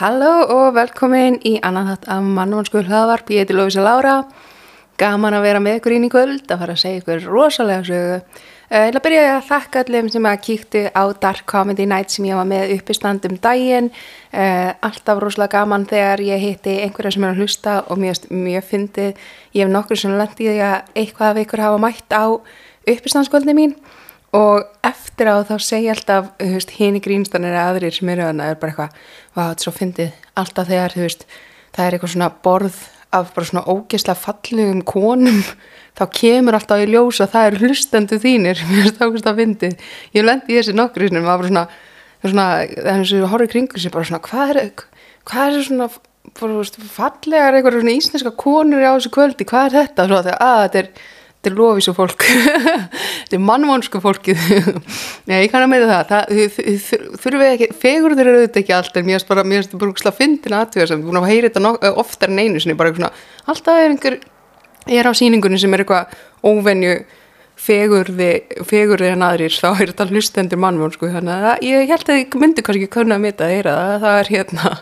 Halló og velkomin í annan þátt af mannvansku hlaðvarp, ég heiti Lófísa Lára, gaman að vera með ykkur ín í kvöld, að fara að segja ykkur rosalega sögu. Uh, ég vil að byrja að þakka allum sem að kíktu á Dark Comedy Night sem ég var með uppistand um daginn, uh, alltaf rosalega gaman þegar ég hitti einhverja sem er að hlusta og mjög, mjög fyndið, ég hef nokkur sem lendi því að eitthvað af ykkur hafa mætt á uppistandskvöldni mín og eftir á þá segja alltaf hinn í grínstanir eða aðrir sem eru að það er bara eitthvað, hvað þetta er svo fyndið. Alltaf þegar veist, það er eitthvað svona borð af bara svona ógeðslega fallegum konum þá kemur alltaf í ljós að það er hlustendu þínir. Mér finnst það ógeðslega fyndið. Ég lendi í þessi nokkru var bara svona svona, það er eins og horfið kringur sem bara svona hvað er, hvað er svona bara, veist, fallegar eitthvað svona íslenska konur á þessu kvöldi, hvað er þetta? Svo, að þetta er þetta er lofísu fólk. Þetta er mannvonsku fólkið. Ég kann að meða það, það þurfum við ekki, fegur þeir eru auðvitað ekki allt en mér finnst bara, mér finnst bara úrslega fyndin aðtöða sem, búin að heyra þetta oftar en einu sinni, bara svona, alltaf er einhver ég er á síningunni sem er eitthvað óvenju fegurði fegurði en aðrir, þá er þetta hlustendur mannvonsku, þannig að ég held að ég myndi kannski ekki kunna að mita að heyra það, það er hérna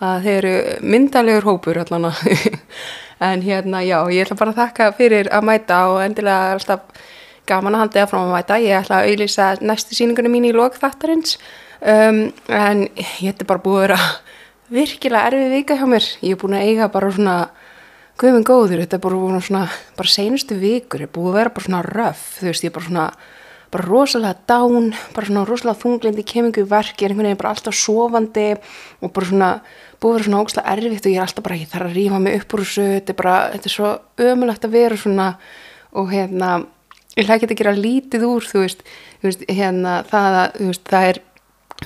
að þeir eru myndalegur hópur allan að en hérna já, ég ætla bara að þakka fyrir að mæta og endilega er alltaf gaman að handið að frá að mæta. Ég ætla að auðvisa næstu síningunum mín í lókþáttarins um, en ég ætti bara búið að vera virkilega erfið vika hjá mér. Ég er búin að eiga bara svona guðminn góður, þetta er bara svona bara senustu vikur, ég er búið að vera bara svona röf þú veist, ég er bara svona bara rosalega dán, bara svona rosalega þunglindi kemingu í verki, er einhvern veginn bara alltaf sofandi og bara svona búið að vera svona ógslag erfitt og ég er alltaf bara, ég þarf að rífa mig upp úr þessu, þetta er bara, þetta er svo ömulagt að vera svona og hérna, ég hlæði ekki að gera lítið úr, þú veist, þú hérna, það, veist, það er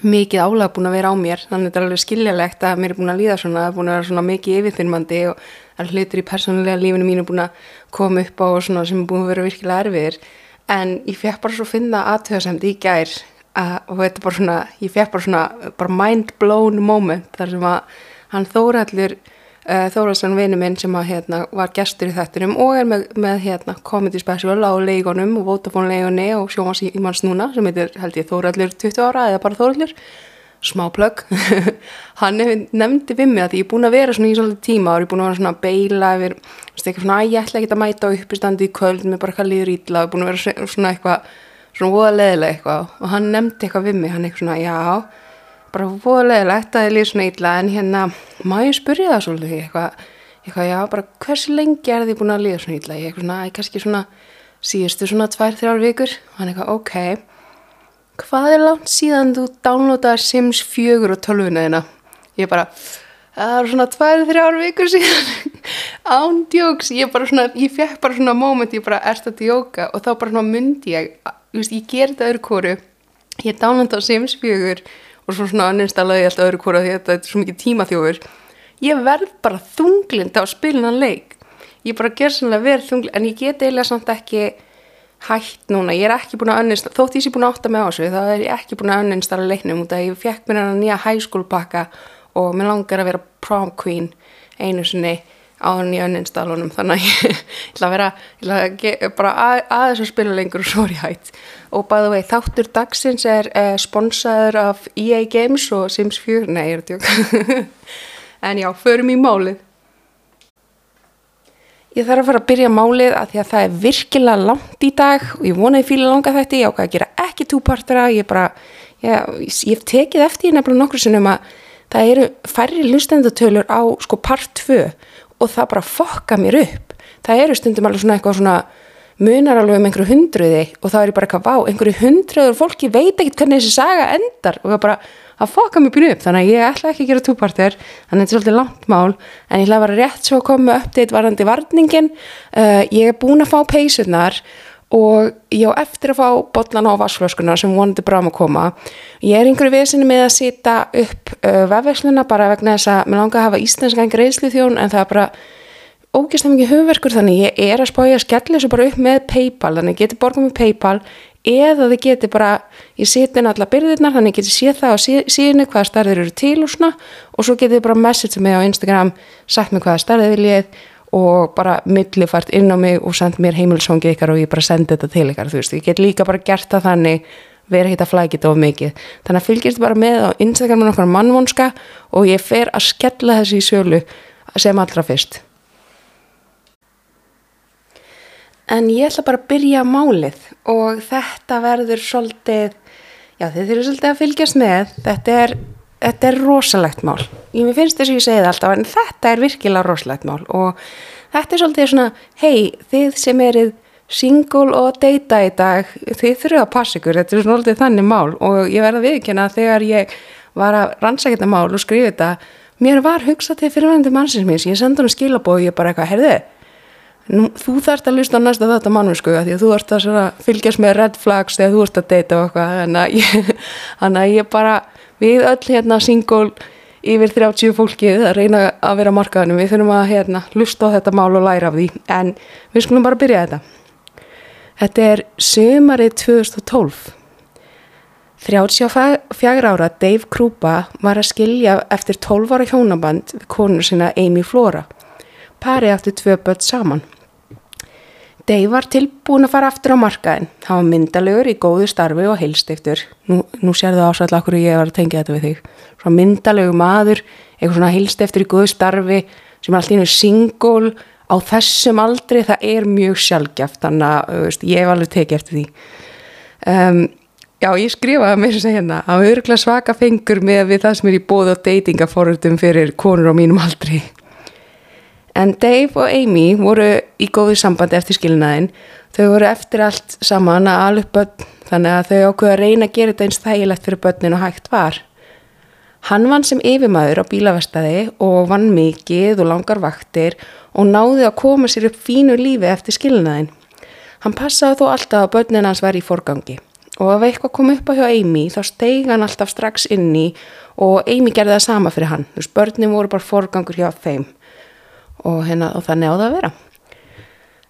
mikið álag búin að vera á mér, þannig að þetta er alveg skiljalegt að mér er búin að líða svona, það er búin að vera svona mikið yfirþyrmandi og hlutur í persónulega lífinu mínu búin að koma upp á og svona sem er búin að vera virkilega erfiðir en ég fekk bara svo finna aðtöðasemdi í gær að, og þetta bara svona, ég fekk bara svona bara mind blown moment þar sem að hann Þóraldur uh, Þóraldsson vinnu minn sem að hérna var gestur í þettunum og er með, með hérna comedy special á leikonum og Vodafone leikoni og sjómas í manns núna sem heitir held ég Þóraldur 20 ára eða bara Þóraldur smá plögg. Hann nefndi við mig að ég er búin að vera svona í svolítið tíma og ég er búin að vera svona að beila yfir eitthvað svona að ég ætla ekki að mæta á uppistandi í kvöld með bara eitthvað líður ítla og búin að vera svona eitthvað svona voða leðilega eitthvað. Og hann nefndi eitthvað við mig, hann eitthvað svona já, bara voða leðilegt að ég líður svona ítla en hérna, má ég spyrja það svolítið? Eitthvað, eitthvað já, bara hversu lengi er þið búin að líða svona ítla ég eitthvað svona, hvað er langt síðan þú downloadaði Sims 4 og 12 neðina ég bara, það er svona tvær, þrjár vikur síðan. Ándjóks, ég bara svona ég fekk bara svona moment, ég bara erst að djóka? Og þá bara svona myndi ég veist, ég ger þetta öðru kóru ég á Sims 4 og svo svona anninstallaði ég alltaf öðru kóru því þetta er svo mikið tímaþjófur. Ég verð bara þunglind á spilinan leik. Ég bara ger sannlega verð þunglind en ég get eiginlega samt ekki hætt núna, ég er ekki búin að anninstalla þótt ég sé búin að átta mig á þessu, þá er ég ekki búin að anninstalla leiknum út að ég fekk mér hann nýja high school pakka og mér langar að vera prom queen einu sinni áður en ég önninstallunum þannig að ég ætla að vera ætla að ge, bara að, aðeins að spila lengur og svo er ég hægt og bæða vei þáttur dagsins er uh, sponsaður af EA Games og Sims 4 nei, ég er að tjóka en já, förum í málið ég þarf að fara að byrja málið að því að það er virkilega langt í dag og ég vonaði fíla langa þetta ég ákveði að gera ekki túpartara. Ég bara, ég, ég tekið eftir nefnilega nokkur sinnum að það eru færri lustendatölur á sko part 2 og það bara fokka mér upp. Það eru stundum alveg svona eitthvað svona munar alveg um einhverju hundruði og það er bara eitthvað vá, einhverju hundruður fólki veit ekkert hvernig þessi saga endar. Og það bara að fokka mér býna upp, þannig að ég ætla ekki að gera túpartir, þannig að þetta er svolítið langt mál en ég ætla vera rétt svo að koma með update varandi varningin uh, ég er búin að fá peysurnar og ég á eftir að fá botlana á vassflöskuna sem vonandi bráðum að koma. Ég er einhverju vesinu með að sita upp uh, vefversluna bara vegna þess að mér langar að hafa íslenska engri reynslu þjón en það er bara ógeðslega mikið hugverkur þannig ég er að spája að skella þessu bara upp með Paypal þannig ég geti borgað með Paypal eða þið geti bara, ég seti inn alla byrðirnar þannig ég geti séð það á síðinu hvaða starðir eru til og svona og svo getið bara message mig á Instagram sagt mig hvaða starðið viljið og bara millifært inn á mig og sendt mér heimilsóngið ykkar og ég bara sendi þetta til ykkar þú veist, ég get líka bara gert það þannig vera hitt að flækja þetta of mikið. Þannig að fylgjast bara með á Instagramin okkar mannvonska og ég fer að skella þessi í sölu sem allra fyrst En ég ætla bara að byrja málið og þetta verður svolítið, já þið þurfum svolítið að fylgjast með, þetta er, þetta er rosalegt mál. Ég finnst þess að ég segi það alltaf en þetta er virkilega rosalegt mál. Og þetta er svolítið svona, hei þið sem erið single og deyta í dag, þið þurfum að passa ykkur, þetta er svolítið þannig mál. Og ég verða viðkjöna þegar ég var að rannsækja þetta mál og skrifa þetta, mér var hugsað til fyrirvændi mannsins mér, ég sendi hann skilabóð og ég bara eitthvað, heyrðu Nú, þú þarfst að lusta næsta þetta mannsku því að þú ert að fylgjast með red flags þegar þú ert að deyta og eitthvað þannig að ég bara við öll hérna single yfir 30 fólkið að reyna að vera markaðunum við þurfum að hérna lusta á þetta mál og læra af því. En við skulum bara byrja þetta. Þetta er sömarið 2012 34 ára Dave Krupa var að skilja eftir 12 ára hjónaband við konur sinna Amy Flora. Pari aftur tvö börn saman Dave var tilbúin að fara aftur á markaðin. Það var myndalegur í góðu starfi og heilstiftur. Nú, nú sér það ásætla okkur ég var að tengja þetta við þig. Svona myndalegu maður, eitthvað svona heilstiftur í góðu starfi sem er alltaf einu singól á þessum aldri. Það er mjög sjálfgeft, þannig að veist, ég hef alveg tekið eftir því. Um, já, ég skrifaði mér sem segja hérna að örgla svaka fengur með við það sem er í bóð og deytingaforðum fyrir konur á mínum aldri. En Dave og Amy voru í góðu sambandi eftir skilnaðin. Þau voru eftir allt saman að alveg börn þannig að þau ákveða að reyna að gera þetta eins þægilegt fyrir börnin og hægt var. Hann vann sem yfirmaður á bílavestæði og vann mikið og langar vaktir og náði að koma sér upp fínu lífi eftir skilnaðin. Hann passaði þó alltaf að börnin hans var í forgangi og ef eitthvað kom upp á hjá Amy þá steig hann alltaf strax inn í og Amy gerði það sama fyrir hann. Þess börnin voru bara forgangur hjá þeim og, hérna, og það að vera.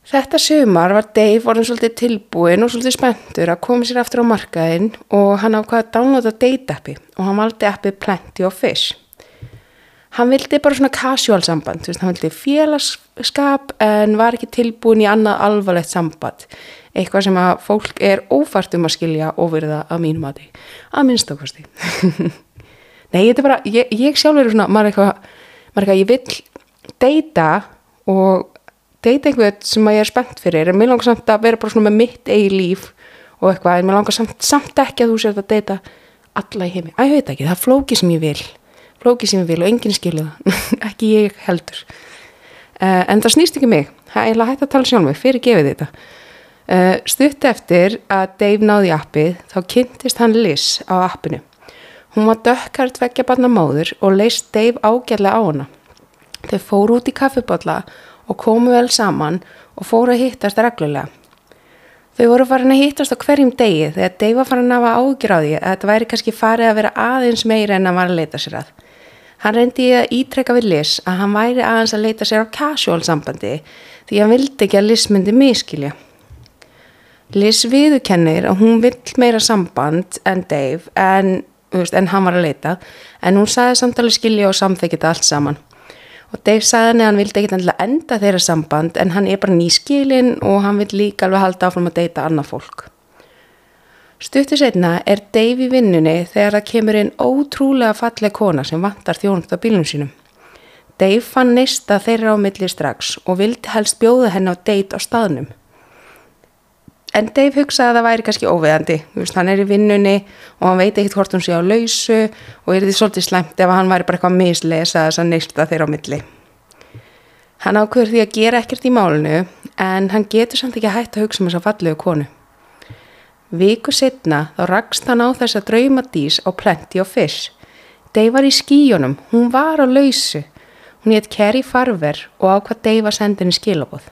Þetta sumar var Dave orðin svolítið tilbúin og svolítið spenntur að koma sér aftur á markaðinn og hann ákvaði að downloada date appi og hann valdi appið Plenty of Fish. Hann vildi bara svona casual samband, hann vildi félagskap en var ekki tilbúin í annað alvarlegt samband, eitthvað sem að fólk er ófært um að skilja og verða að mínum að því, að minnst okkasti. Nei, þetta er bara, ég, ég sjálfur er svona, maður er eitthvað, maður er eitthvað, ég vil deyta og deyta einhvern sem ég er spennt fyrir en mér langar samt að vera bara svona með mitt eigi líf og eitthvað en mér langar samt, samt ekki að þú sér að deyta alla í heimi, að ég veit ekki, það er flóki sem ég vil flóki sem ég vil og enginn skilu það ekki ég heldur. Uh, en það snýst ekki mig. Það er hætta að tala sjálf mig, fyrir gefið þetta. Uh, stutt eftir að Dave náði appið, þá kynntist hann Liz á appinu. Hún var dökkart vekja barna móður og leist Dave ágjörlega á hana Þau fóru út í kaffibotla og komu vel saman og fóru að hittast reglulega. Þau voru farin að hittast á hverjum degi þegar Dave var farin að hafa ágjur á því að þetta væri kannski farið að vera aðeins meira en að var að leita sér að. Hann reyndi að ítrekka við Liz að hann væri aðeins að leita sér á casual sambandi því hann vildi ekki að Liz myndi miskilja. Liz viðukennir að hún vill meira samband en Dave en, en hann var að leita en hún sagði samtalið skilja og samþekita allt saman og Dave sagði henni að hann vildi ekkert enda þeirra samband en hann er bara nýskilinn og hann vil líka alveg halda áfram að deyta annað fólk. Stuttu setna er Dave í vinnunni þegar það kemur inn ótrúlega falleg kona sem vantar þjónumt á bílunum sínum. Dave fann neista þeirra á milli strax og vildi helst bjóða henni á deyt á staðnum. En Dave hugsaði að það væri kannski óveðandi, veist, hann er í vinnunni og hann veit ekkert hvort hún sé á lausu og er því svolítið slemt ef hann væri bara eitthvað mislesa þess að neista þeirra á milli. Hann ákveður því að gera ekkert í málunu en hann getur samt ekki að hætta að hugsa um þess að fallegu konu. Viku setna þá rakst hann á þess að drauma dís á Plenty of Fish. Dave var í skíunum, hún var á lausu. Hún hétt Kerry Farver og ákvað Dave að senda henni skilabóð.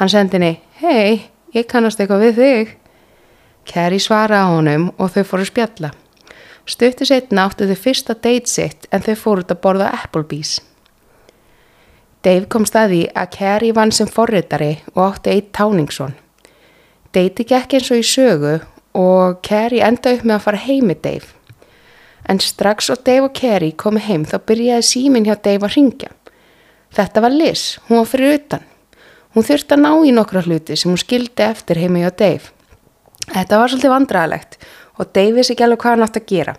Hann sendi henni, hei, ég kannast eitthvað við þig. Kerry svara á honum og þau fóru spjalla. Stöttu setna áttu þau fyrsta date sitt en þau fóru út að borða Applebee's. Dave kom staði að Kerry vann sem forritari og átti eitt táningsson. Date gekk eins og í sögu og Kerry enda upp með að fara heim með Dave. En strax og Dave og Kerry komi heim þá byrjaði símin hjá Dave að ringja. Þetta var Liz, hún var fyrir utan. Hún þurfti að ná í nokkra hluti sem hún skildi eftir heima hjá Dave. Þetta var svolítið vandræðilegt og Dave vissi ekki alveg hvað hann átt að gera.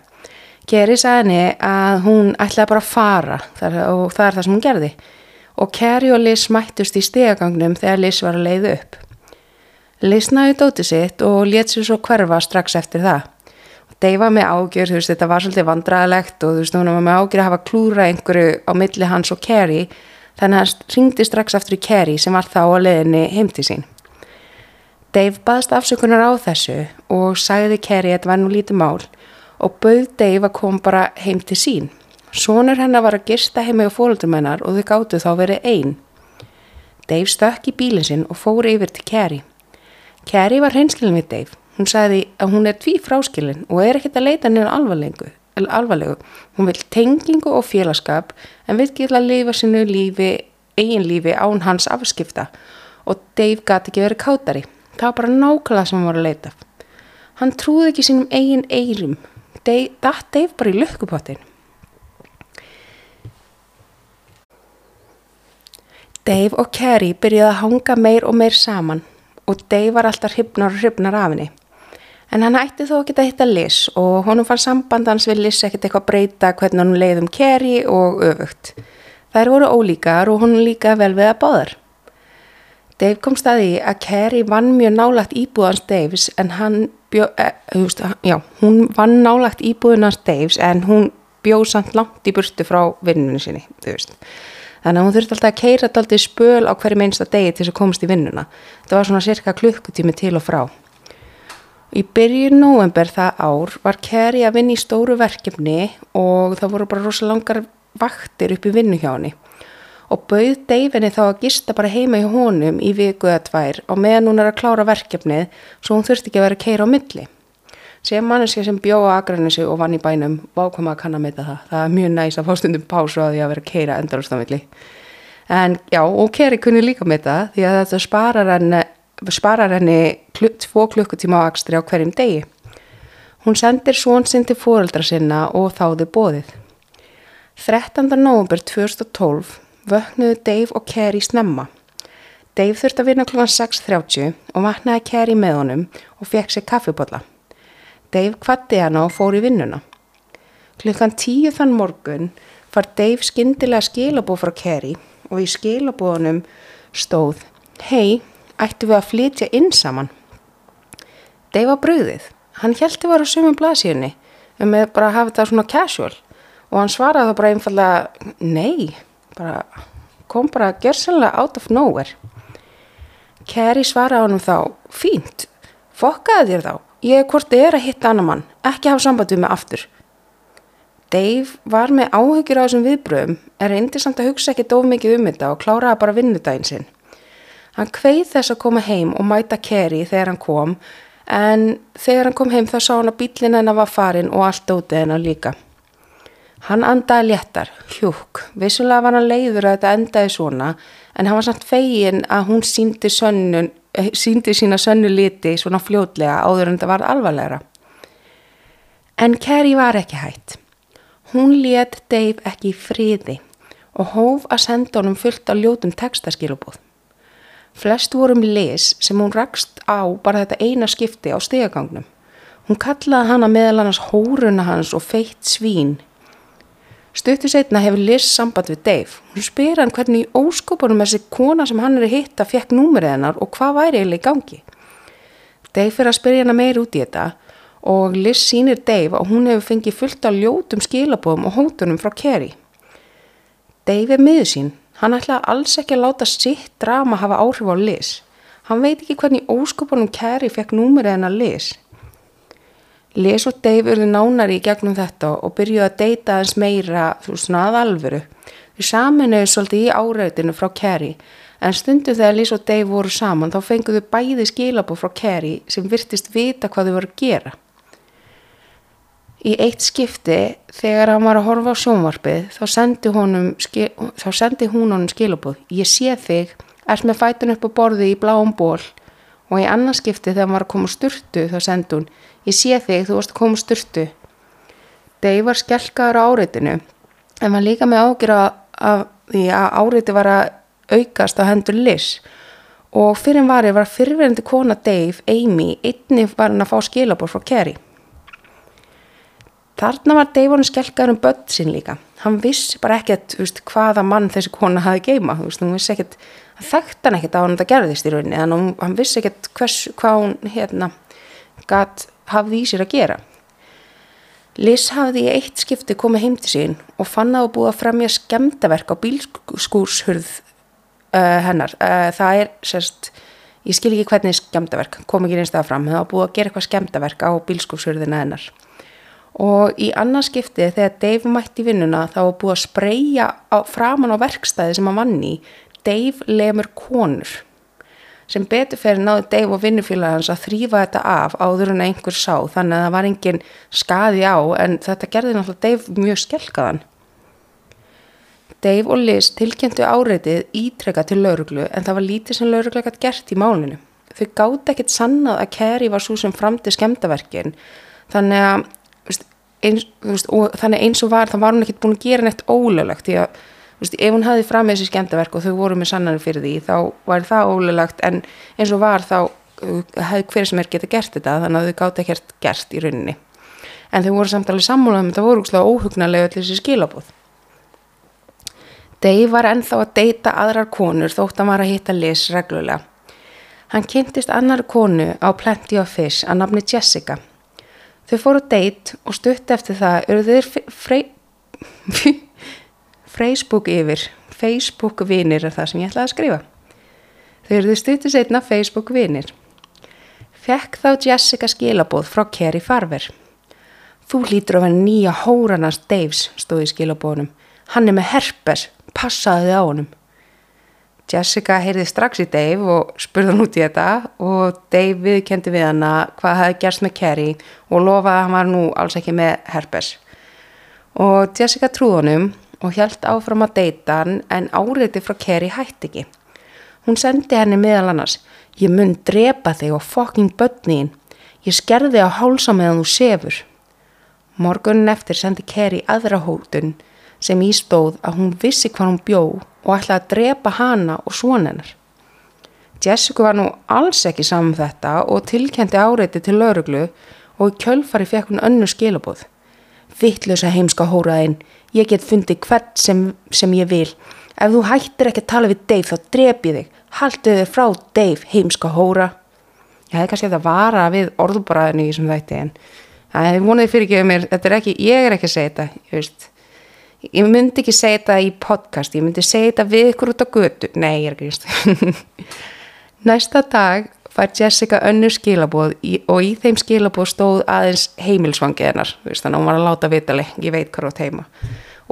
Kerry sagði henni að hún ætlaði bara að fara þar, og það er það sem hún gerði og Kerry og Liz mættust í stegagangnum þegar Liz var að leiða upp. Liz næði dótið sitt og létt sér svo hverfa strax eftir það. Og Dave var með ágjör, þú veist, þetta var svolítið vandraðalegt og þú veist, hún var með ágjör að hafa klúra einhverju á milli hans og Kerry þannig að hann ringdi strax eftir í Kerry sem var þá að leiðinni heimti sín. Dave baðst afsökunar á þessu og sagði Kerry að þetta var nú lítið mál og bauð Dave að koma bara heim til sín. Sónur hennar var að gista heima á fólundum hennar og þau gáttu þá verið einn. Dave stökk í bílinn sinn og fór yfir til Carrie. Carrie var hreinskilin við Dave. Hún sagði að hún er tví fráskilin og er ekkert að leita nýjan alvarlegu. Hún vil tengingu og félagskap en vil geta að lifa sinu lífi, eigin lífi án hans afskipta og Dave gæti ekki verið kátari. Það var bara nákvæmlega sem hann var að leita. Hann trúði ekki sínum eigin eirum datt Dave bara í lukkupottin. Dave og Carrie byrjuði að hanga meir og meir saman og Dave var alltaf hrifnar og hrifnar af henni. En hann ætti þó ekki að hitta Liz og honum fann sambandans við Liz ekkert eitthvað breyta hvernig hann leiði um Carrie og öfugt. Þær voru ólíkar og hún líka vel við að báðar. Dave kom staði að Carrie vann mjög nálagt íbúðans Daves en hann bjó, eh, just, já, hún vann nálagt íbúðunars Daves en hún bjóð samt langt í burtu frá vinnunni sinni, þú veist. Þannig að hún þurfti alltaf að keira alltaf spöl á hverju einsta degi til þess að komast í vinnuna. Það var svona cirka klukkutími til og frá. Í byrjun november það ár var Kerry að vinna í stóru verkefni og það voru bara rosa langar vaktir upp í vinnu hjá henni og bauð Deyfinni þá að gista bara heima í honum í viku eða tvær og meðan hún er að klára verkefnið svo hún þurfti ekki að vera að keira á milli. Sem manneski sem bjóða aðgrænissu og vann í bænum vákoma að kann að meita það. Það er mjög næst að fá stundum pásu að því að vera að keira endalust á milli. En já, og Kerry kunni líka með það því að þetta sparar henni, sparar henni tvo klukkutíma á akstri á hverjum degi. Hún sendir svon sinn til fóreldra sinna og þáði bóðið. 13. november 2012 vöknuðu Dave og Kerry snemma. Dave þurfti að vinna kl. 6.30 og vaknaði Kerry með honum og fekk sér kaffibotla. Dave kvatti hana og fór í vinnuna. Klukkan 10 þann morgun far Dave skindilega skilabóð frá Kerry og í skilabóðunum stóð Hei, ættu við að flytja inn saman? Dave var bröðið. Hann heldur að vera á sumum blasíunni um að bara hafa þetta svona casual. Og hann svaraði þá bara einfallega Nei. Bara, kom bara gerðsannlega out of nowhere. Kerry svaraði honum þá fínt, fokkaði þér þá. Ég er hvort þið er að hitta annar mann. Ekki hafa samband við mig aftur. Dave var með áhyggjur á þessum viðbröðum er reyndi samt að hugsa ekki dóf mikið um þetta og kláraði bara vinnudaginn sinn hann kveið þess að koma heim og mæta Kerry þegar hann kom en þegar hann kom heim þá sá hann að bílinn hennar var farin og allt ótið hennar líka Hann andaði léttar, hjúk, vissulega var hann leiður að þetta endaði svona en hann var samt fegin að hún síndi, sönnun, eh, síndi sína sönnu liti svona fljótlega áður en þetta var alvarlegra. En Kerry var ekki hætt. Hún let Dave ekki í friði og hóf að senda honum fullt á ljótum textaskilubóð. Flest vorum les sem hún rakst á bara þetta eina skipti á stegagangnum. Hún kallaði hana meðal annars hóruna hans og feitt svín Stuttu setna hefur Liz samband við Dave. Hún spyr hann hvernig í óskopunum þessi kona sem hann er að hitta fekk númerið hennar og hvað væri eiginlega í gangi. Dave fyrir að spyrja hennar meir út í þetta og Liz sínir Dave að hún hefur fengið fullt af ljótum skilabóðum og hótunum frá Kerry. Dave er miður sín. Hann ætlaði alls ekki að láta sitt drama hafa áhrif á Liz. Hann veit ekki hvernig óskopunum Kerry fekk númerið hennar Liz. Les og Dave urðu nánari í gegnum þetta og byrjuði að deyta aðeins meira svona að alvöru. Við saminuðu svolítið í árautinu frá Kerry en stundu þegar Les og Dave voru saman þá fenguðu bæði skilabú frá Kerry sem virtist vita hvað þau voru að gera. Í eitt skipti þegar hann var að horfa á sjónvarpið þá sendi, honum, þá sendi hún honum skilabúð. Ég sé þig, ert með fætun upp á borði í bláum ból og í annarskipti þegar hann var að koma sturtu þá sendi hún Ég sé þig, þú varst að koma styrtu. Dave var skjálkaður á áreitinu en var líka með ágjur af því að áreiti var að aukast á hendur Liz og fyrir varri var fyrirverðandi kona Dave, Amy, einni var hann að fá skilabór frá Kerry. Þarna var Deivon skelkaður um börn sín líka. Hann vissi bara ekkert veist, hvaða mann þessi kona hafi geima. Hann vissi ekkert, hann þekkt hann ekkert á hann þetta gerðist í rauninni. Að hann vissi ekkert hvers, hvað hún hérna gatt hafði í sér að gera. Liz hafði í eitt skipti komið heim til sín og fann að búið að fremja skemdaverk á bílskúrshurð uh, hennar. Uh, það er sérst, ég skil ekki hvernig skemdaverk, kom ekki einstað fram, það var búið að gera eitthvað skemdaverk á bílskúrshurðina hennar og í annarskipti þegar Dave mætti vinnuna þá var búið að spreja á, framan á verkstæði sem hann vann í Dave lemur konur. Sem betur fyrir náðu Dave og vinnufélagans að þrýfa þetta af áður en einhver sá þannig að það var engin skaði á en þetta gerði náttúrulega Dave mjög skelkaðan. Dave og Liz tilkynntu áreitið ítrekka til lauruglu en það var lítið sem lauruglu ekkert gert í málinu. Þau gátt ekkert sannað að Kerry var svo sem framti skemdaverkin þannig að eins, veist, og þannig eins og var, þá var hún ekkert búin að gera neitt ólöglegt því að veist, ef hún hafði fram með þessi skemmtaverk og þau voru með sannanir fyrir því þá var það ólöglegt en eins og var þá uh, hefði hver sem er geta gert þetta þannig að þau gátt ekkert gert í rauninni. En þau voru samtalið sammúlað um þetta voru úrslega óhugnarlega allir þessi skilabóð Dave var ennþá að deyta aðrar konur þótt að hann var að hitta Liz reglulega. Hann kynntist annar konu á Plenty of Fish að nafni Jessica Þau fóru deitt og stutt eftir það eru þeir Facebook yfir, Facebook vinir er það sem ég ætlaði að skrifa. Þau eru þau stuttu setna Facebook vinir. Fekk þá Jessica skilabóð frá Kerry Farver. Þú lítur að vera nýja hóranast Daves, stóði skilabóðunum. Hann er með herpes, passaði á honum. Jessica heyrði strax í Dave og spurði hann út í þetta og Dave viðkendi við hana hvað hefði gerst með Kerry og lofaði að hann var nú alls ekki með herpes. Og Jessica trúði honum og held áfram að deyta hann en áriði frá Kerry hætti ekki. Hún sendi henni meðal annars, ég mun drepa þig og fokking börniðin, ég skerði á hálsa meðan þú sefur. Morgunin eftir sendi Kerry aðra hótun sem ístóð að hún vissi hvað hún bjó og ætlaði að drepa hana og svonennar. Jessica var nú alls ekki saman um þetta og tilkendi áreiti til lauruglu og í kjölfari fekk hún önnu skilabóð. Vittlösa heimska hóraðinn, ég get fundið hvert sem, sem ég vil. Ef þú hættir ekki að tala við Dave þá drep ég þig. Haltu þig frá Dave heimska hóra. Ég hefði kannski að vara við orðubræðinu í þessum þætti en það hefði vonið fyrir ekki um mér, þetta er ekki, ég er ekki að segja þetta, ég veist ég myndi ekki segja þetta í podcast ég myndi segja þetta við ykkur út á götu. Nei, ég er ekki næsta dag fær Jessica önnu skilabóð og í þeim skilabóð stóð aðeins heimilsvangi hennar þannig að hún var að láta vitali, ég veit hvað átt heima.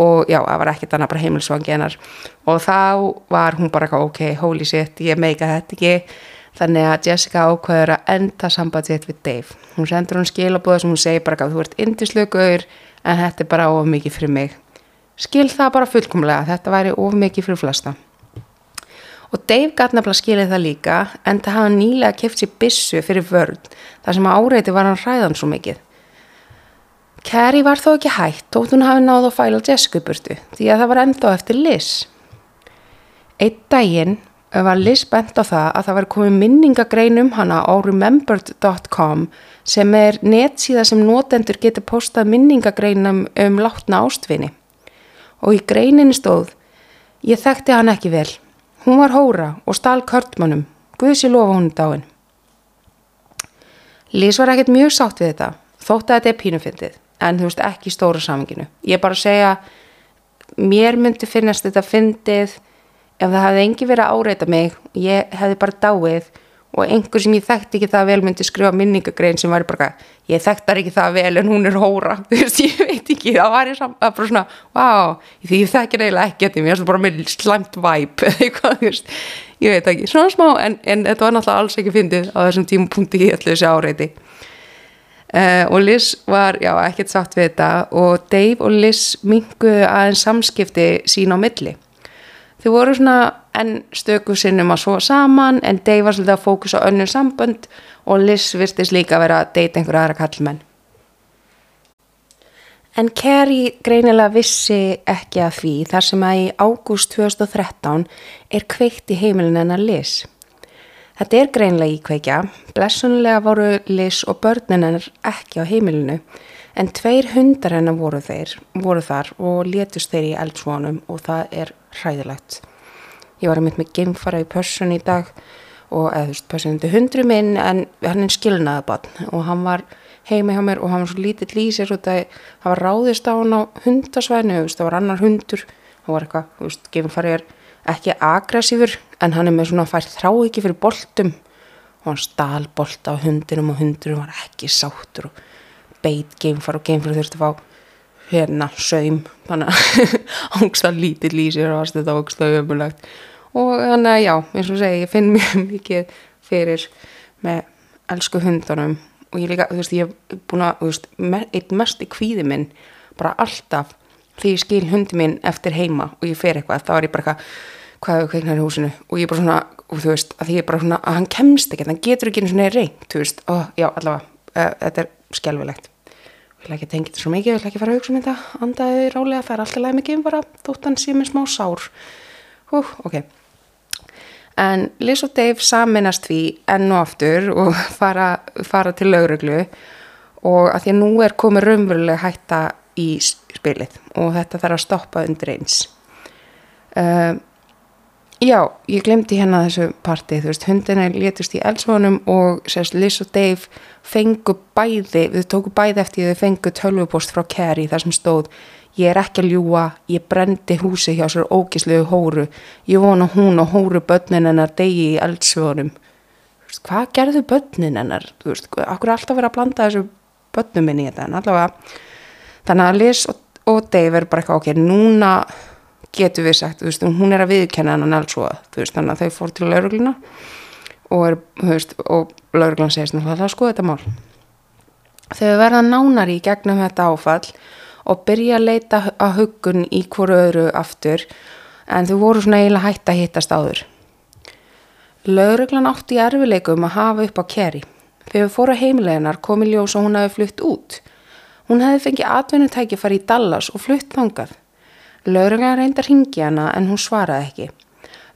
Og já, það var ekkert annað bara heimilsvangi hennar. Og þá var hún bara ok, holy shit, ég meika þetta ekki. Þannig að Jessica ákveður að enda sambandsitt við Dave. Hún sendur hún skilabóð sem hún segir bara þú ert indislögur en þetta er bara of mikið fyrir mig skil það bara fullkomlega, þetta væri of mikið fyrir flesta. Og Dave gæti nefnilega skilið það líka en það hafa nýlega keft sér bissu fyrir vörð þar sem áreiti var hann hræðan svo mikið. Carrie var þó ekki hægt, tótt hún hafi náð að fæla Jessica burtu því að það var enda eftir Liz. Eitt daginn var Liz bent á það að það var komið minningagrein um hana á remembered.com sem er netsíða sem notendur getur postað minningagreinum um látna ástvinni og í greininni stóð Ég þekkti hann ekki vel. Hún var hóra og stál körtmannum. Guðs ég lofa hún dáin. Lís var ekkert mjög sátt við þetta, þótt að þetta er pínufindið, en þú veist ekki í stóra saminginu. Ég bara segja, mér myndi finnast þetta fyndið ef það hefði engi verið að áreita mig, ég hefði bara dáið og einhver sem ég þekkti ekki það vel myndi skrifa minningagrein sem var bara ég þekktar ekki það vel en hún er hóra. Þú veist ég veit ekki það var ég bara svona wow því ég þekkir eiginlega ekki þetta mér það bara með slæmt væp eða eitthvað þú veist ég veit ekki svona smá en, en þetta var náttúrulega alls ekki fyndið á þessum tímupunkti í allir þessi áreiti. Uh, og Liz var já ekkert sátt við þetta og Dave og Liz minguðu aðeins samskipti sín á milli þau voru svona enn stöku sinnum að svo saman en Dave var svolítið að fókusa önnur sambönd og Liz virtist líka að vera að deyta einhverja aðra kallmenn. En Carrie greinilega vissi ekki að því þar sem að í ágúst 2013 er kveikt í heimilin hennar Liz. Þetta er greinilega íkveikja, blessunlega voru Liz og börnin hennar ekki á heimilinu en tveir hundar hennar voru þeir, voru þar og letust þeir í eldsvonum og það er hræðilegt. Ég var að mynd með geimfara í pössun í dag og eða þú veist, pössun undir hundru minn en hann er skilnaði bann og hann var heima hjá mér og hann var svo lítill í sér og það var ráðist á hann á hundasvæðinu, það var annar hundur, það var eitthvað, þú veist, geimfari er ekki aggressífur en hann er með svona fært þrá ekki fyrir boltum og hann stál bolta á hundinum og hundinum var ekki sáttur og beit geimfar og geimfar þurfti að fá hérna saum þannig að ángsta lítið lýsir og þetta ángsta ömulegt og þannig að já, eins og segi ég finn mjög mikið fyrir með elsku hundunum. Og ég líka, þú veist, ég hef búin að, eitt mest í kvíði minn bara alltaf því ég skil hundi minn eftir heima og ég fer eitthvað, þá er ég bara eitthvað hvað er kveiknar í húsinu? Og ég er bara svona, og þú veist, að því ég er bara svona að hann kemst ekki, hann getur ekki einu svona reynd, þú veist, og já, allavega, þetta er skjálfilegt. Ég vil ekki tengja þetta svo mikið, ég vil ekki fara að hugsa um þetta, andaði rálega, það er alltaf læg mikið um bara þótt hann sé með smá sár. Hú, ok. En Liz og Dave saminast því enn og aftur og fara, fara til lauruglu og að því að nú er komið raunveruleg hætta í spilið og þetta þarf að stoppa undir eins. Uh, já, ég glemdi hérna þessu parti, þú veist, hundina létust í elsvonum og sérst Liz og Dave fengu bæði, við tóku bæði eftir þau fengu tölvupost frá Carrie þar sem stóð ég er ekki að ljúa, ég brendi húsi hjá sér ógislegu hóru, ég vona hún og hóru börnin hennar degi í eldsvonum. Hvað gerðu börnin hennar? Þú veist, okkur er alltaf verið að blanda þessu börnum minni í þetta en allavega þannig að Liz og, og Dave er bara eitthvað ok, núna getur við sagt, veist, hún er að viðkenna þú veist, þannig að þau fór til laurugluna og og lauruglan segist náttúrulega að skoða þetta mál. Þau verða nánari í gegnum þetta áfall og byrja að leita að huggun í hverju öðru aftur en þau voru svona eiginlega hægt að hittast áður. Lauruglan átti í erfileikum að hafa upp á keri. Þegar fóru heimileginar kom í ljós og hún hefði flutt út. Hún hefði fengið atvinnutækifar í Dallas og flutt þangað. Lauruglan reyndar hingi hana en hún svaraði ekki.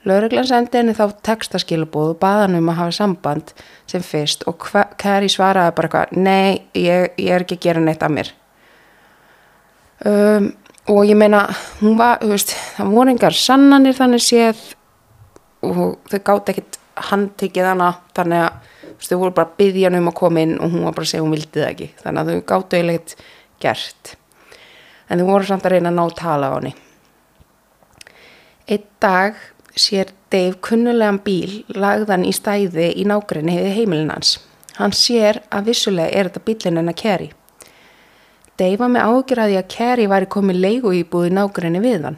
Lauruglan sendi henni þá textaskilabóð og baða hann um að hafa samband sem fyrst og Kari svaraði bara eitthvað, nei, ég, ég er ekki að gera neitt að mér. Um, og ég meina, hún var, þú veist, það voru engar sannanir þannig séð og þau gátt ekkit handtikið hana, þannig að veist, þau voru bara að byggja hann um að koma inn og hún var bara að segja hún vildi það ekki, þannig að þau gáttu eiginlegt gert. En þau voru samt að reyna að ná tala á henni. Eitt dag sér Dave kunnulegan bíl lagðan í stæði í nákrenni hefði heimilin hans. Hann sér að vissulega er þetta bílinn en að Kerry. Dave var með ágjörði að Kerry væri komið leigu íbúið í nákrenni við hann.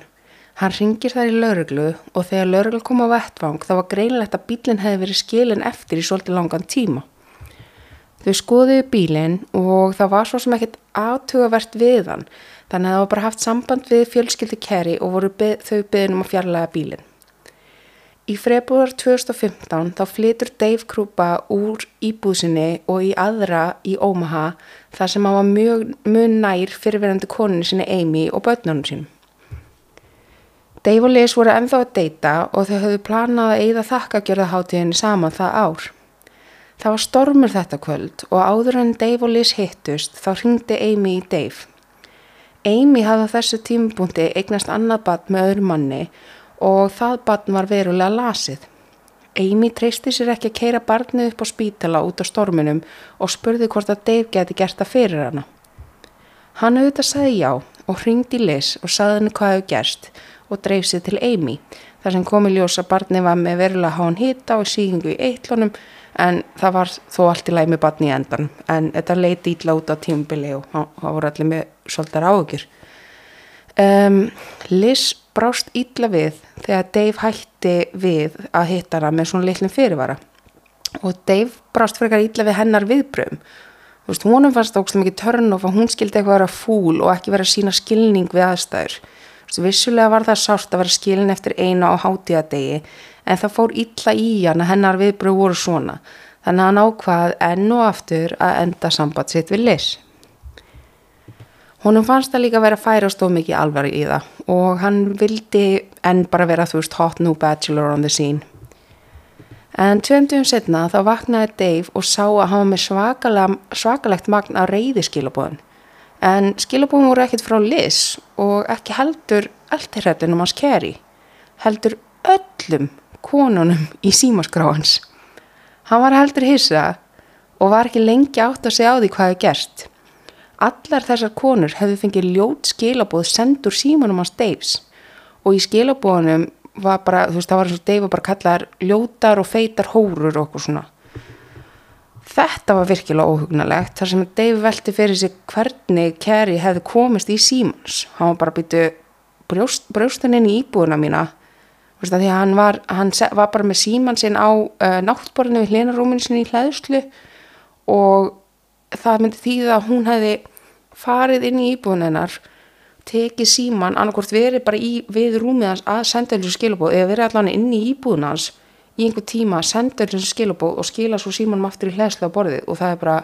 Hann ringir þær í lauruglu og þegar lauruglu kom á vettvang þá var greinlegt að bílinn hefði verið skilin eftir í svolítið langan tíma. Þau skoðuðu bílinn og það var svo sem ekkert aðtugavert við hann þannig að það var bara haft samband við fjölskyldi Kerry og voru byð, þau byðin um að fjarlæga bílinn. Í februar 2015 þá flytur Dave Krupa úr íbúðsinni og í aðra í Omaha þar sem hann var mjög, mjög nær fyrirverandi koninu sinni Amy og börnunum sínum. Dave og Liz voru ennþá að deyta og þau höfðu planað að eigða þakkagjörðaháttíðinni saman það ár. Það var stormur þetta kvöld og áður en Dave og Liz hittust þá ringdi Amy í Dave. Amy hafði á þessu tímbúndi eignast annað bat með öðru manni og það barn var verulega lasið. Amy treysti sér ekki að keira barnið upp á spítala út á storminum og spurði hvort að Dave geti gert það fyrir hana. Hann auðvitað sagði já og hringdi Liz og sagði henni hvað hefur gerst og dreif sér til Amy þar sem komi ljós að barnið var með verulega hán hitta og síkingu í eittlunum en það var þó allt í læg með barnið í endan en þetta leiti ítla út á tímubili og það voru allir með svolítið áhugjur. Um, Liz brást ítla við þegar Dave hætti við að hitta hana með svona litlum fyrirvara. Og Dave brást frekar ítla við hennar viðbröðum þú veist, honum fannst það ógst mikið törn og hún skildi eitthvað vera fúl og ekki vera sína skilning við aðstæður vissulega var það sárt að vera skilin eftir eina á hátíðadegi en það fór ítla í hann að hennar viðbröð voru svona þannig að hann ákvað enn og aftur að enda samband sitt við Liz Húnum fannst það líka að vera færast og mikið alvar í það og hann vildi enn bara vera þú veist hot new bachelor on the scene. En tvöndum setna þá vaknaði Dave og sá að hann var með svakalegt magn á reyðiskilabóðin. En skilabúin voru ekkit frá Liz og ekki heldur eldirrættunum hans Kerry, heldur öllum konunum í símaskráhans. Hann var heldur hissa og var ekki lengi átt að segja á því hvað hefði gerst. Allar þessar konur hefði fengið ljót skilabóð sendur símanum hans Daves og í skilabóðunum var bara, þú veist, það var eins og Dave bara kallar ljótar og feitar hórur og okkur svona. Þetta var virkilega óhugnalegt þar sem Dave velti fyrir sig hvernig Kerry hefði komist í símans. Hann var bara býtu brjóst, brjóstan inn í íbúðuna mína því að hann var, hann var bara með síman sinn á uh, náttborðinu við hlinarúminu sinni í hlæðslu og það myndi þýða að hún hefði farið inn í íbúðuninnar tekið síman, annarkort verið bara í, við rúmið hans að senda þessu skilabóð eða verið allan inn í íbúðunans í einhver tíma að senda þessu skilabóð og skila svo símanum aftur í hlæðslu á borðið og það er bara,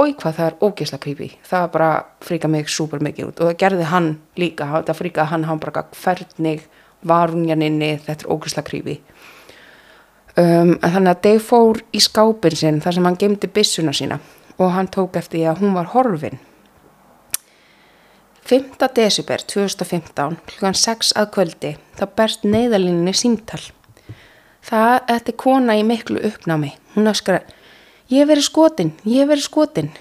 oi hvað það er ógeðslega creepy, það bara fríka mig super mikið út og það gerði hann líka, það fríkaði hann, hann bara hvernig var hún janninni, þetta er ógæsla krífi um, en þannig að Dave fór í skápin sinn þar sem hann gemdi bissuna sína og hann tók eftir því að hún var horfin 5. desibér 2015 kl. 6 að kvöldi þá berst neyðalínni símtal það, þetta er kona í miklu uppnámi hún öskra, ég veri skotin, ég veri skotin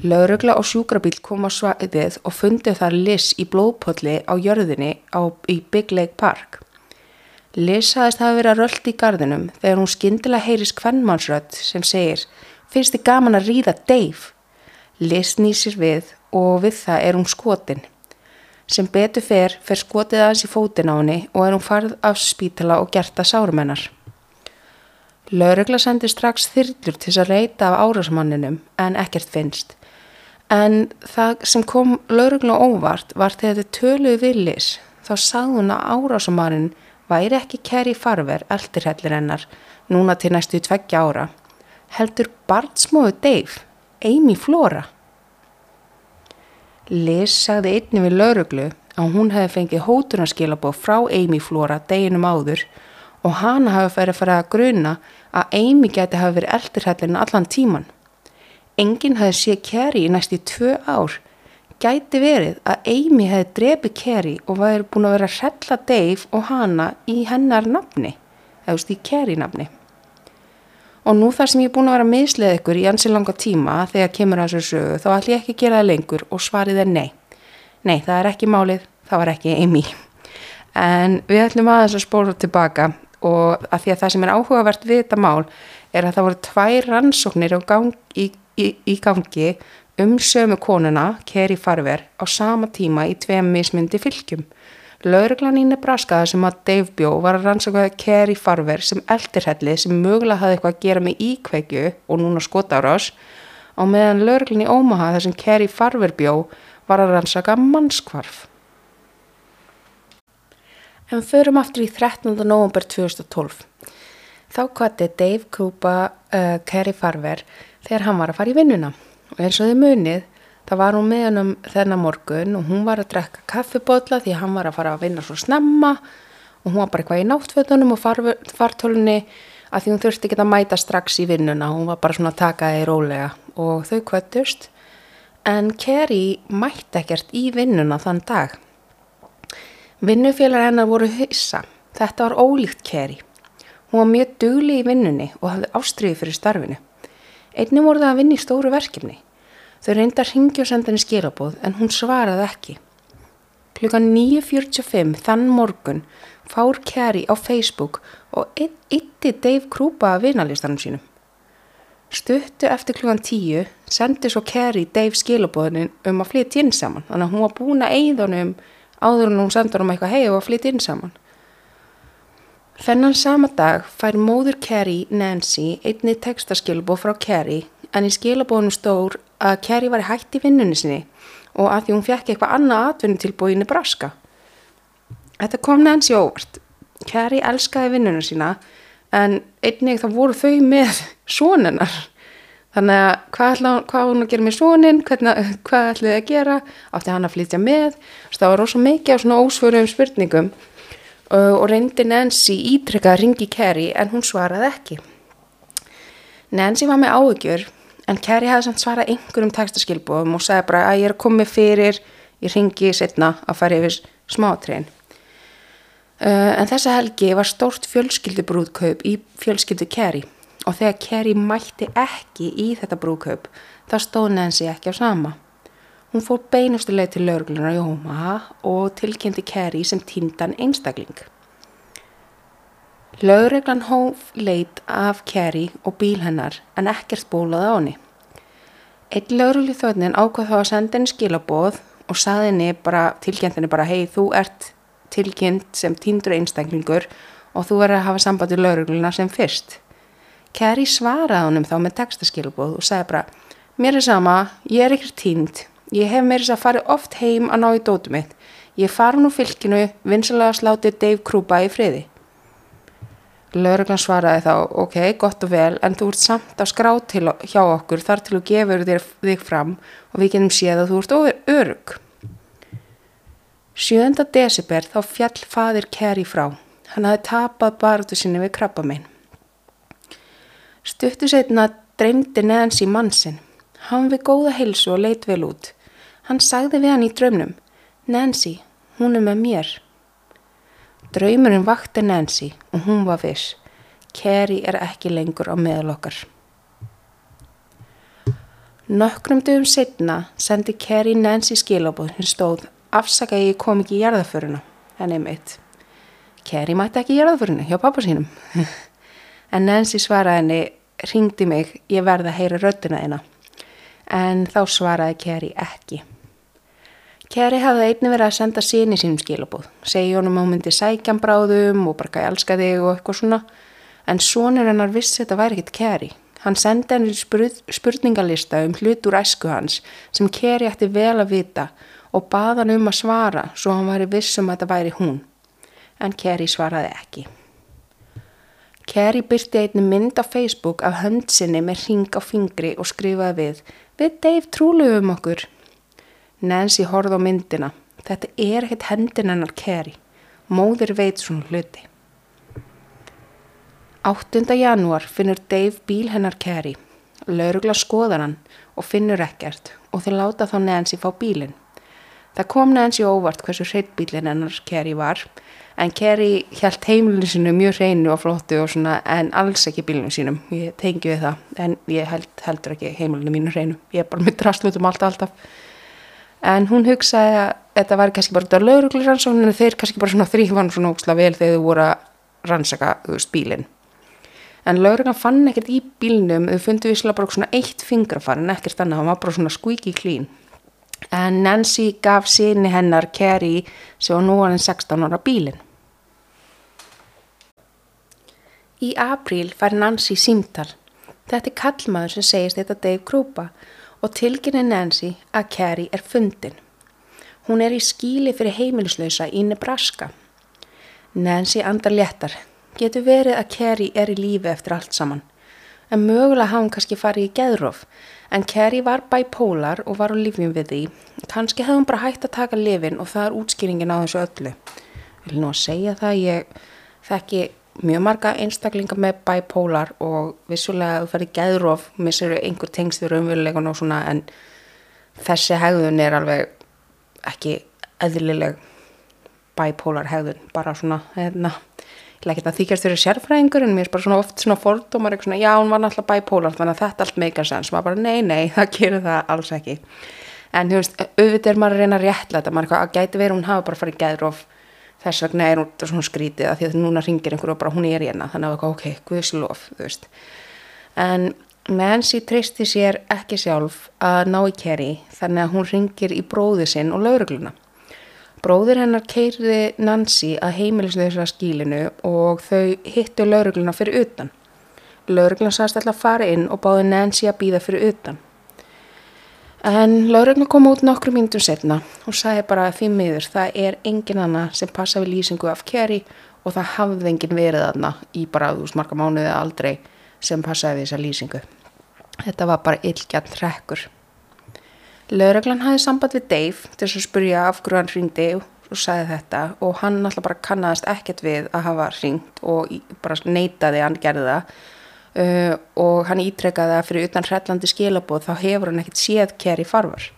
Laurugla og sjúkrabíl kom á svaðið og fundið þar Liz í blóðpolli á jörðinni á, í Big Lake Park. Liz hafðist hafa verið að röldi í gardinum þegar hún skindilega heyris kvennmannsrödd sem segir finnst þið gaman að ríða Dave? Liz nýsir við og við það er hún skotin. Sem betur fer, fer skotið aðeins í fótin á henni og er hún farð af spítala og gert að sárumennar. Laurugla sendi strax þyrlur til að reyta af árásmanninum en ekkert finnst. En það sem kom laurugla óvart var þegar þið töluðu villis þá sagði hún að árásumarinn væri ekki Kerry Farver, eldirhellir hennar, núna til næstu tveggja ára. Heldur barnsmóðu Dave, Amy Flora. Liz sagði einni við lauruglu að hún hefði fengið hótunarskilabóð frá Amy Flora deginum áður og hana hafi farið að gruna að Amy geti hafi verið eldirhellin allan tíman. Enginn hafi séð Kerry í næst í tvö ár. Gæti verið að Amy hefði drefið Kerry og væri búin að vera að hrella Dave og hana í hennar nafni, eða úst í Kerry nafni. Og nú þar sem ég er búin að vera að mislið ykkur í ansi langa tíma þegar kemur að þessu sögu þá ætlum ég ekki að gera það lengur og svarið er nei. Nei, það er ekki málið, það var ekki Amy. En við ætlum aðeins að spóra tilbaka og að því að það sem er áhugavert við þetta mál er að það voru tvær rannsóknir gang, í, í, í gangi um sömu konuna, Kerry Farver, á sama tíma í tveim mismundi fylgjum. Lauruglan í Nebraska sem að Dave Bjó var að rannsaka Kerry Farver sem eldirhelli sem mögulega hafði eitthvað að gera með íkveikju og núna skotárás á meðan lauruglan í Omaha þar sem Kerry Farver Bjó var að rannsaka mannskvarf. En förum aftur í 13. november 2012. Þá kvatti Dave Krupa uh, Kerry Farver þegar hann var að fara í vinnuna. Og eins og þið munið, það var hún með hann um þennan morgun og hún var að drekka kaffibotla því hann var að fara að vinna svo snemma og hún var bara eitthvað í náttfötunum og fartölunni að því hún þurfti ekki að mæta strax í vinnuna. Hún var bara svona að taka það í rólega og þau kvættust. En Kerry mætti ekkert í vinnuna þann dag. Vinnufélag hennar voru hausa. Þetta var ólíkt Kerry. Hún var mjög dugli í vinnunni og hafði ástriði fyrir starfinu. Einnig voru það að vinna í stóru verkefni. Þau reynda að ringja og senda henni skilabóð en hún svaraði ekki. Klukkan 9.45 þann morgun fár Kerry á Facebook og ytti Dave Krupa að vinalistanum sínum. Stuttu eftir klukkan 10 sendi svo Kerry Dave skilabóðin um að flytja inn saman þannig að hún var búin að eigðunum áður en hún sendur um eitthvað hei og að flytja inn saman. Þennan sama dag fær móður Kerry Nancy einni textaskilabóð frá Kerry en í skilabóðunum stór að Kerry var hægt í vinnunni sinni og að því hún fekk eitthvað annað atvinnutilbúið í Nebraska. Þetta kom Nancy óvart. Kerry elskaði vinnunum sína en einnig þá voru þau með sónennar Þannig að hvað, ætla, hvað hún að gera með sónin, hvað ætlaði að gera, átti hann að flytja með. Það var rosa mikið á svona ósvöruðum spurningum uh, og reyndi Nancy ítrykkað að ringi Kerry en hún svaraði ekki. Nancy var með áhugjur En Kerry hafði samt svarað einhverjum textaskilbúðum og sagði bara að ég er komið fyrir, ég ringi setna að fara yfir smátrén. Uh, en þessa helgi var stórt fjölskyldubrúðkaup í fjölskyldu Kerry og þegar Kerry mætti ekki í þetta brúðkaup þá stóð Nancy ekki á sama. Hún fór beinustu leið til lauruglunar í Omaha og tilkynnti Kerry sem týndan einstakling. Lauruglan hóf leit af Kerry og bíl hennar en ekkert bólaði á henni. Eitt lauruglu þjóðnin ákvað þá að senda henni skilaboð og saði henni bara, tilkynnt henni bara hei þú ert tilkynnt sem týndur einstaklingur og þú verður að hafa samband í laurugluna sem fyrst. Kerry svaraði honum þá með textaskilabóð og sagði bara Mér er sama, ég er ekkert týnd, ég hef meirins að fara oft heim að ná í dótu mitt. Ég fara nú fylkinu, vinsalega slátið Dave Krupa í friði. Lauruglan svaraði þá, ok, gott og vel, en þú ert samt á skrá til hjá okkur þar til þú gefur þér þig fram og við genum séð að þú ert örug. 7. desember þá fjall fadir Kerry frá. Hann hafi tapað barðu sinni við krabba minn. Stuttu setna dreymdi Nancy mannsinn. Hann við góða heilsu og leit vel út. Hann sagði við hann í draumnum, Nancy, hún er með mér. Draumurinn vakti Nancy og hún var viss. Kerry er ekki lengur á meðal okkar. Nokkrum dögum setna sendi Kerry Nancy skilabóð sem stóð afsaka ég kom ekki í jarðaföruna, henni meitt. Kerry mætti ekki í jarðaföruna hjá pappa sínum. en Nancy svaraði henni, ringdi mig, ég verði að heyra röddina eina. En þá svaraði Kerry ekki. Kerry hafði einni verið að senda síni sínum skilabóð, segja honum að hún myndi sækjam bráðum og bara ekki elska þig og eitthvað svona, en sonur hennar vissi þetta væri ekkit Kerry. Hann sendi henni spurningalista um hlut úr æsku hans sem Kerry ætti vel að vita og baða hann um að svara svo hann væri vissum að þetta væri hún. En Kerry svaraði ekki. Kerry byrti einni mynd á Facebook af höndsinni með ring á fingri og skrifaði við Við Dave trúluðum okkur. Nancy horfði á myndina. Þetta er ekkert hendin hennar Kerry. Móðir veit svona hluti. 8. janúar finnur Dave bíl hennar Kerry. Laurugla skoðar hann og finnur ekkert og þeir láta þá Nancy fá bílinn. Það kom Nancy óvart hversu hreitt bílinn hennar Kerry var en Kerry held heimilinu sinu mjög hreinu og flottu og svona en alls ekki bílinu sínum. Ég tengi við það en ég held, heldur ekki heimilinu mínu hreinu. Ég er bara með drastlutum allt alltaf en hún hugsaði að þetta var kannski bara út af lauruglu rannsókninu en þeir kannski bara svona þrýfann svona óksla vel þegar þau voru að rannsaka bílinn. En lauruglan fann ekkert í bílnum, þau fundu visslega bara svona eitt fingrafar en ekkert annað, hann var bara svona squeaky clean. En Nancy gaf síni hennar Kerry sem var nú hann 16 ára bílinn. Í apríl fær Nancy símtal. Þetta er kallmaður sem segist þetta Dave Krupa og tilkynni Nancy að Carrie er fundin. Hún er í skíli fyrir heimilislausa í Nebraska. Nancy andar léttar. Getur verið að Carrie er í lífi eftir allt saman. En mögulega hafa hún kannski farið í geðróf. En Carrie var bipolar og var á lífjum við því. Kannski hefði hún bara hægt að taka lifin og það er útskýringin á þessu öllu. Vil nú að segja það, ég þekki mjög marga einstaklinga með bipolar og vissulega þú ferði gæðróf missir einhver tengst við raunverulegun og svona en þessi hegðun er alveg ekki eðlileg bipolar hegðun bara svona hérna, ekki að þykjast fyrir sérfræðingur en mér er bara svona oft svona fordómar svona, já hún var náttúrulega bipolar þannig að þetta allt meikar sens maður bara nei nei það gerur það alls ekki. En þú veist auðvitað er maður að reyna að réttla þetta maður að gæti verið hún hafa bara farið gæðróf þess vegna er hún svona skrítið að því að núna ringir einhverju og bara hún er hérna. Þannig að ok, guðslof, þú veist. En Nancy treysti sér ekki sjálf að ná í Kerry þannig að hún ringir í bróði sinn og laurugluna bróðir hennar keirði Nancy að heimilisleisa skílinu og þau hittu laurugluna fyrir utan. Laurugluna sast alltaf að fara inn og báði Nancy að býða fyrir utan En laurögnu kom út nokkru mínutum setna og sagði bara að því miður það er engin annað sem passa við lýsingu af Kerry og það hafði engin verið aðna í bara þú veist marga mánuði aldrei sem passaði við þessa lýsingu. Þetta var bara illgjarn trekkur. Lauröglan hafði samband við Dave til að spurja af hverju hann ringdi og sagði þetta og hann alltaf bara kannast ekkert við að hafa ringt og bara neitaði hann gerði það uh, og hann ítrekkaði að fyrir utan hrellandi skilabóð þá hefur hann ekkert séð Kerry farvar.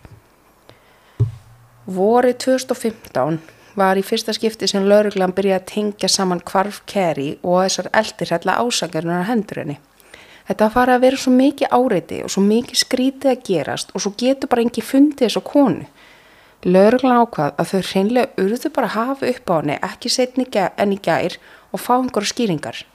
Vorið 2015 var í fyrsta skipti sem lauruglan byrjaði að tengja saman kvarf Kerry og þessar eldir hrella ásakarnar á hendur henni. Þetta fara að vera svo mikið áreiti og svo mikið skrítið að gerast og svo getur bara engi fundið þessu konu. Lauruglan ákvað að þau hreinlega urðu bara að hafa upp á henni ekki setni enn í gær og fá einhverju skýringar.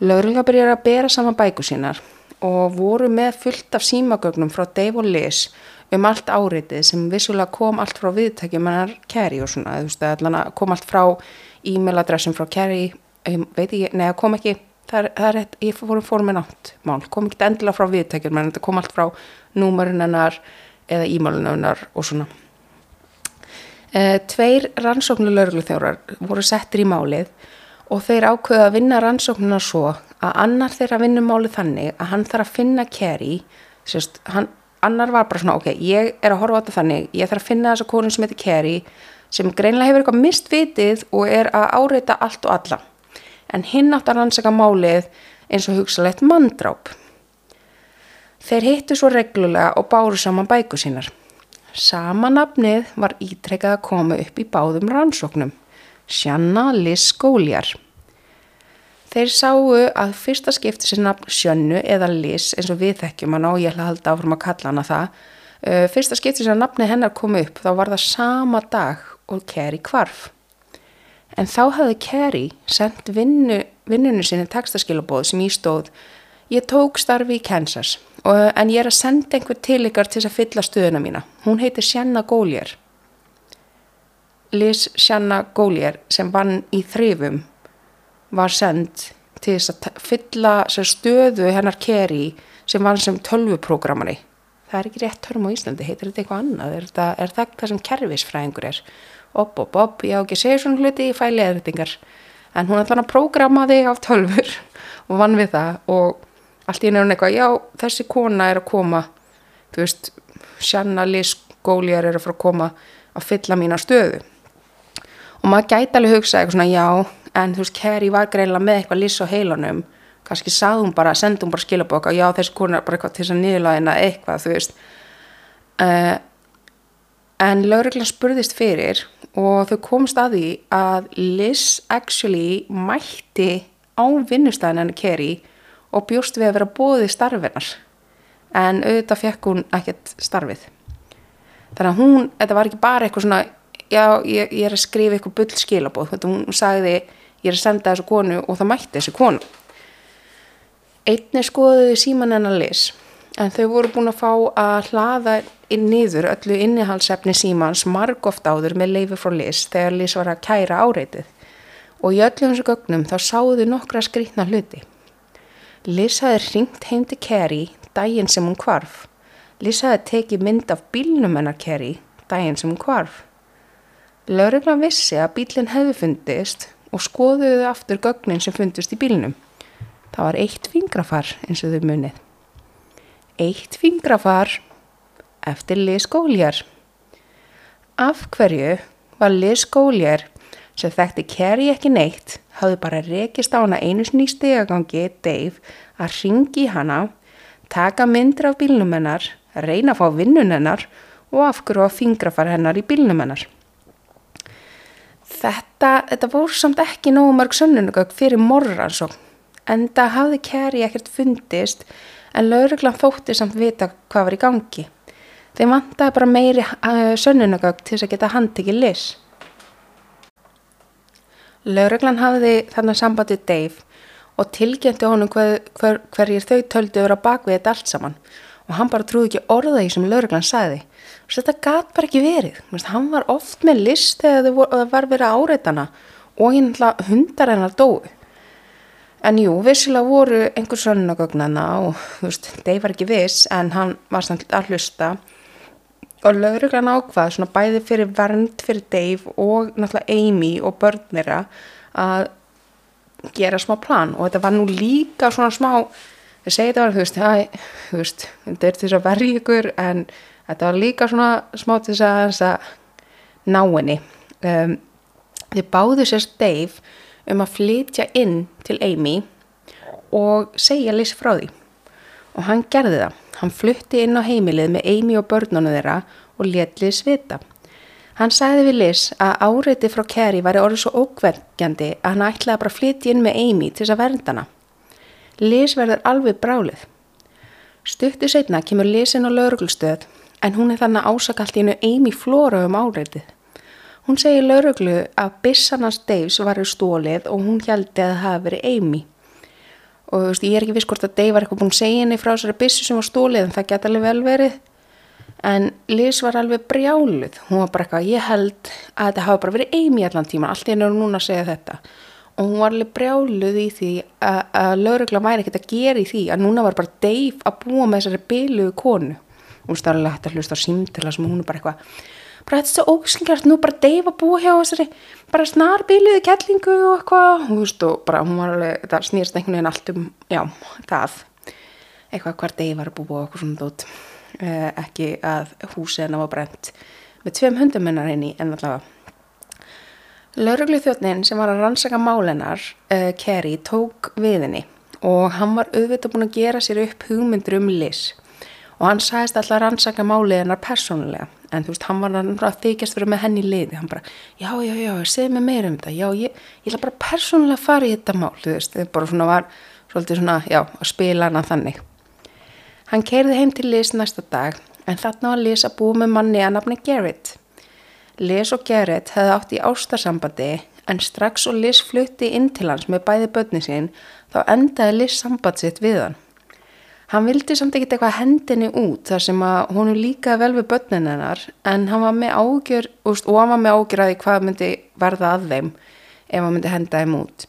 Lauruglan byrjaði að bera saman bæku sínar og voru með fullt af símagögnum frá Dave og Liz um allt áreitið sem vissulega kom allt frá viðtækjum hennar Kerry og svona, þú veist, það kom allt frá e-mailadressum frá Kerry, veit ég, neða kom ekki, það er, það er eitt, ég fór um fórum með nátt mál, kom ekki endilega frá viðtækjum en þetta kom allt frá númarinn hennar eða e-mailinu hennar og svona. E, tveir rannsóknulegurlu þjórar voru settir í málið og þeir ákveða að vinna rannsóknuna svo að annar þeirra vinnum málið þannig að hann þarf að finna Kerry, sérst, hann, annar var bara svona, ok, ég er að horfa á þetta þannig, ég þarf að finna þessa konu sem heitir Kerry, sem greinlega hefur eitthvað mistvitið og er að áreita allt og alla. En hinn átt að rannsaka málið eins og hugsalegt mandráp. Þeir hittu svo reglulega og báru saman bæku sínar. Sama nafnið var ítrekkað að koma upp í báðum rannsóknum. Sjanna Liz Góliar. Þeir sáu að fyrsta skipti sér nafn Sjönnu eða Liz eins og við þekkjum hann og ég ætla að halda áfram að kalla hana það. Uh, fyrsta skipti sér nafni hennar kom upp þá var það sama dag og Kerry kvarf. En þá hafði Kerry sendt vinnu, vinnunu sinni textaskilabóð sem ég stóð Ég tók starfi í Kansas en ég er að senda einhver til ykkar til að fylla stöðuna mína. Hún heitir Sjanna Gólier. Liz Sjanna Gólier sem vann í þrifum var sendt til þess að fylla stöðu hennar Kerry sem vann sem tölvuprógramari. Það er ekki rétt törm á Íslandi, heitir þetta eitthvað annað? Er, þetta, er það það sem kerfisfræðingur er? Opp, opp, opp, ég á ekki að segja svona hluti í fæli eðritingar. En hún ætla hann að prógrama þig af tölfur og vann við það og allt í hún eitthvað, já, þessi kona er að koma, þú veist, Sjanna Liz Góliar er að fara að koma að fylla mína stöðu. Og maður gæti alveg hugsa eitthvað svona, já, en þú veist, Kerry var greinlega með eitthvað Liz á heilanum, kannski sagði hún bara, sendi hún bara skilabóka, já, þessi kona er bara eitthvað til þess að niðurlæðina eitthvað, þú veist. Uh, en lauruglan spurðist fyrir og þau komst að því að Liz actually mætti á vinnustæðin henni Kerry og bjóst við að vera bóðið starfinnar en auðvitað fekk hún ekkert starfið. Þannig að hún, þetta var ekki bara eitthvað svona já, ég, ég er að skrifa eitthvað bull skilabóð, þetta hún sagði ég er að senda þessu konu og það mætti þessu konu einni skoðuði síman hennar lis en þau voru búin að fá að hlaða inn niður öllu innihalsefni símans marg oft áður með leifi frá lis þegar lis var að kæra áreitið. Og í öllu þessu gögnum þá sáðu nokkra skrítna hluti. Liz hafði ringt heim til Kerry daginn sem hún kvarf. Liz hafði tekið mynd af bílnum hennar Kerry daginn sem hún kvarf. Löruglan vissi að bílinn hefði fundist og skoðuði aftur gögnin sem fundist í bílnum. Það var eitt fingrafar eins og þau munið. Eitt fingrafar eftir Liz Góliar. Af hverju var Liz Góliar sem þekkti Kerry ekki neitt hafði bara rekist á hana einu í stegagangi Dave að ringi hana taka myndir af bílnum hennar reyna að fá vinnun hennar og afgruða fingrafar hennar í bílnum hennar þetta, þetta voru samt ekki nógu mörg sönnunugögg fyrir morransókn en það hafði Kerry ekkert fundist en lauruglan þótti samt vita hvað var í gangi. Þeim vantaði bara meiri uh, sönnunugögg til þess að geta handtekið lis Lauruglan hafði þannig sambandið Dave og tilgjöndi honum hver, hver, hverjir þau töldu vera bak við þetta allt saman. Og hann bara trúði ekki orða því sem lauruglan sagði þetta gæt bara ekki verið. Hann var oft með list þegar það var verið áreitana og hinn hundar hennar dói en jú, vissilega voru einhver sönnagögnana og þú veist, Dave var ekki viss en hann var samt að hlusta. Og lauruglan ákvað svona bæði fyrir vernd fyrir Dave og náttúrulega Amy og börnira að gera smá plan. Og þetta var nú líka svona smá þau segið þetta var þú veist, þú veist þetta er þess að verja ykkur en þetta var líka svona smá til þess að, þess að ná henni um, þau báðu sérst Dave um að flytja inn til Amy og segja Liz frá því. Og hann gerði það. Hann flutti inn á heimilið með Amy og börnunum þeirra og let Liz vita. Hann sagði við Liz að áreiti frá Carrie væri orðið svo ókverkjandi að hann ætlaði bara að flytja inn með Amy til þess að verndana. Liz verður alveg brálið. Stuttu setna kemur Liz inn á lauruglustöð en hún er þannig ásakalt í hennu Amy flóra um áreitið. Hún segir lauruglu að bissanars Daves varu stólið og hún heldi að það hafi verið Amy. Og veist, ég er ekki viss hvort að Dave var eitthvað búin að segja henni frá þessari bissu sem var stólið en það geta alveg vel verið. En Liz var alveg brjáluð. Hún var bara eitthvað, ég held að þetta hafi bara verið Amy allan tíman, allt í hennu er núna að segja þetta. Og hún var alveg brjáluð í því að, að laurugla væri ekkert að gera í því að núna var bara Dave að búa með þessari byluðu konu. Hún starfði hægt að hlusta á símtila sem hún er bara eitthvað bara þetta er svo óskilgjart, nú bara að búa hjá þessari bara snarbiliðu kettlingu og eitthvað, hún veist og bara hún var alveg, það snýrst einhvern veginn allt um já, það. Eitthvað hvar Dave var að búa og eitthvað svona dót. Eh, ekki að húsið hennar var brent með tveim hundum hennar inn í en allavega. Lauruglu þjóttnin sem var að rannsaka málennar eh, Kerry tók við henni og hann var auðvitað búin að gera sér upp hugmyndur um Liz og hann sæðist alltaf að rannsaka málið hennar persónulega en þú veist, hann var að þykjast fyrir með henni í liði, hann bara, já, já, já, segð mér meira um þetta, já, ég, ég ætla bara persónulega að fara í þetta mál, þú veist, þau bara svona var svolítið svona, já, að spila hana þannig. Hann keirði heim til Liz næsta dag, en þarna var Liz að búa með manni að nafni Garrett. Liz og Garrett hefði átt í ástarsambandi, en strax og Liz flutti inn til hans með bæði börni sín, þá endaði Liz samband sitt við hann. Hann vildi samt ekki eitthvað hendinni út þar sem að hún líka vel við börnin hennar en hann var með ágjör og hann var með ágjör að því hvað myndi verða að þeim ef hann myndi henda þeim út.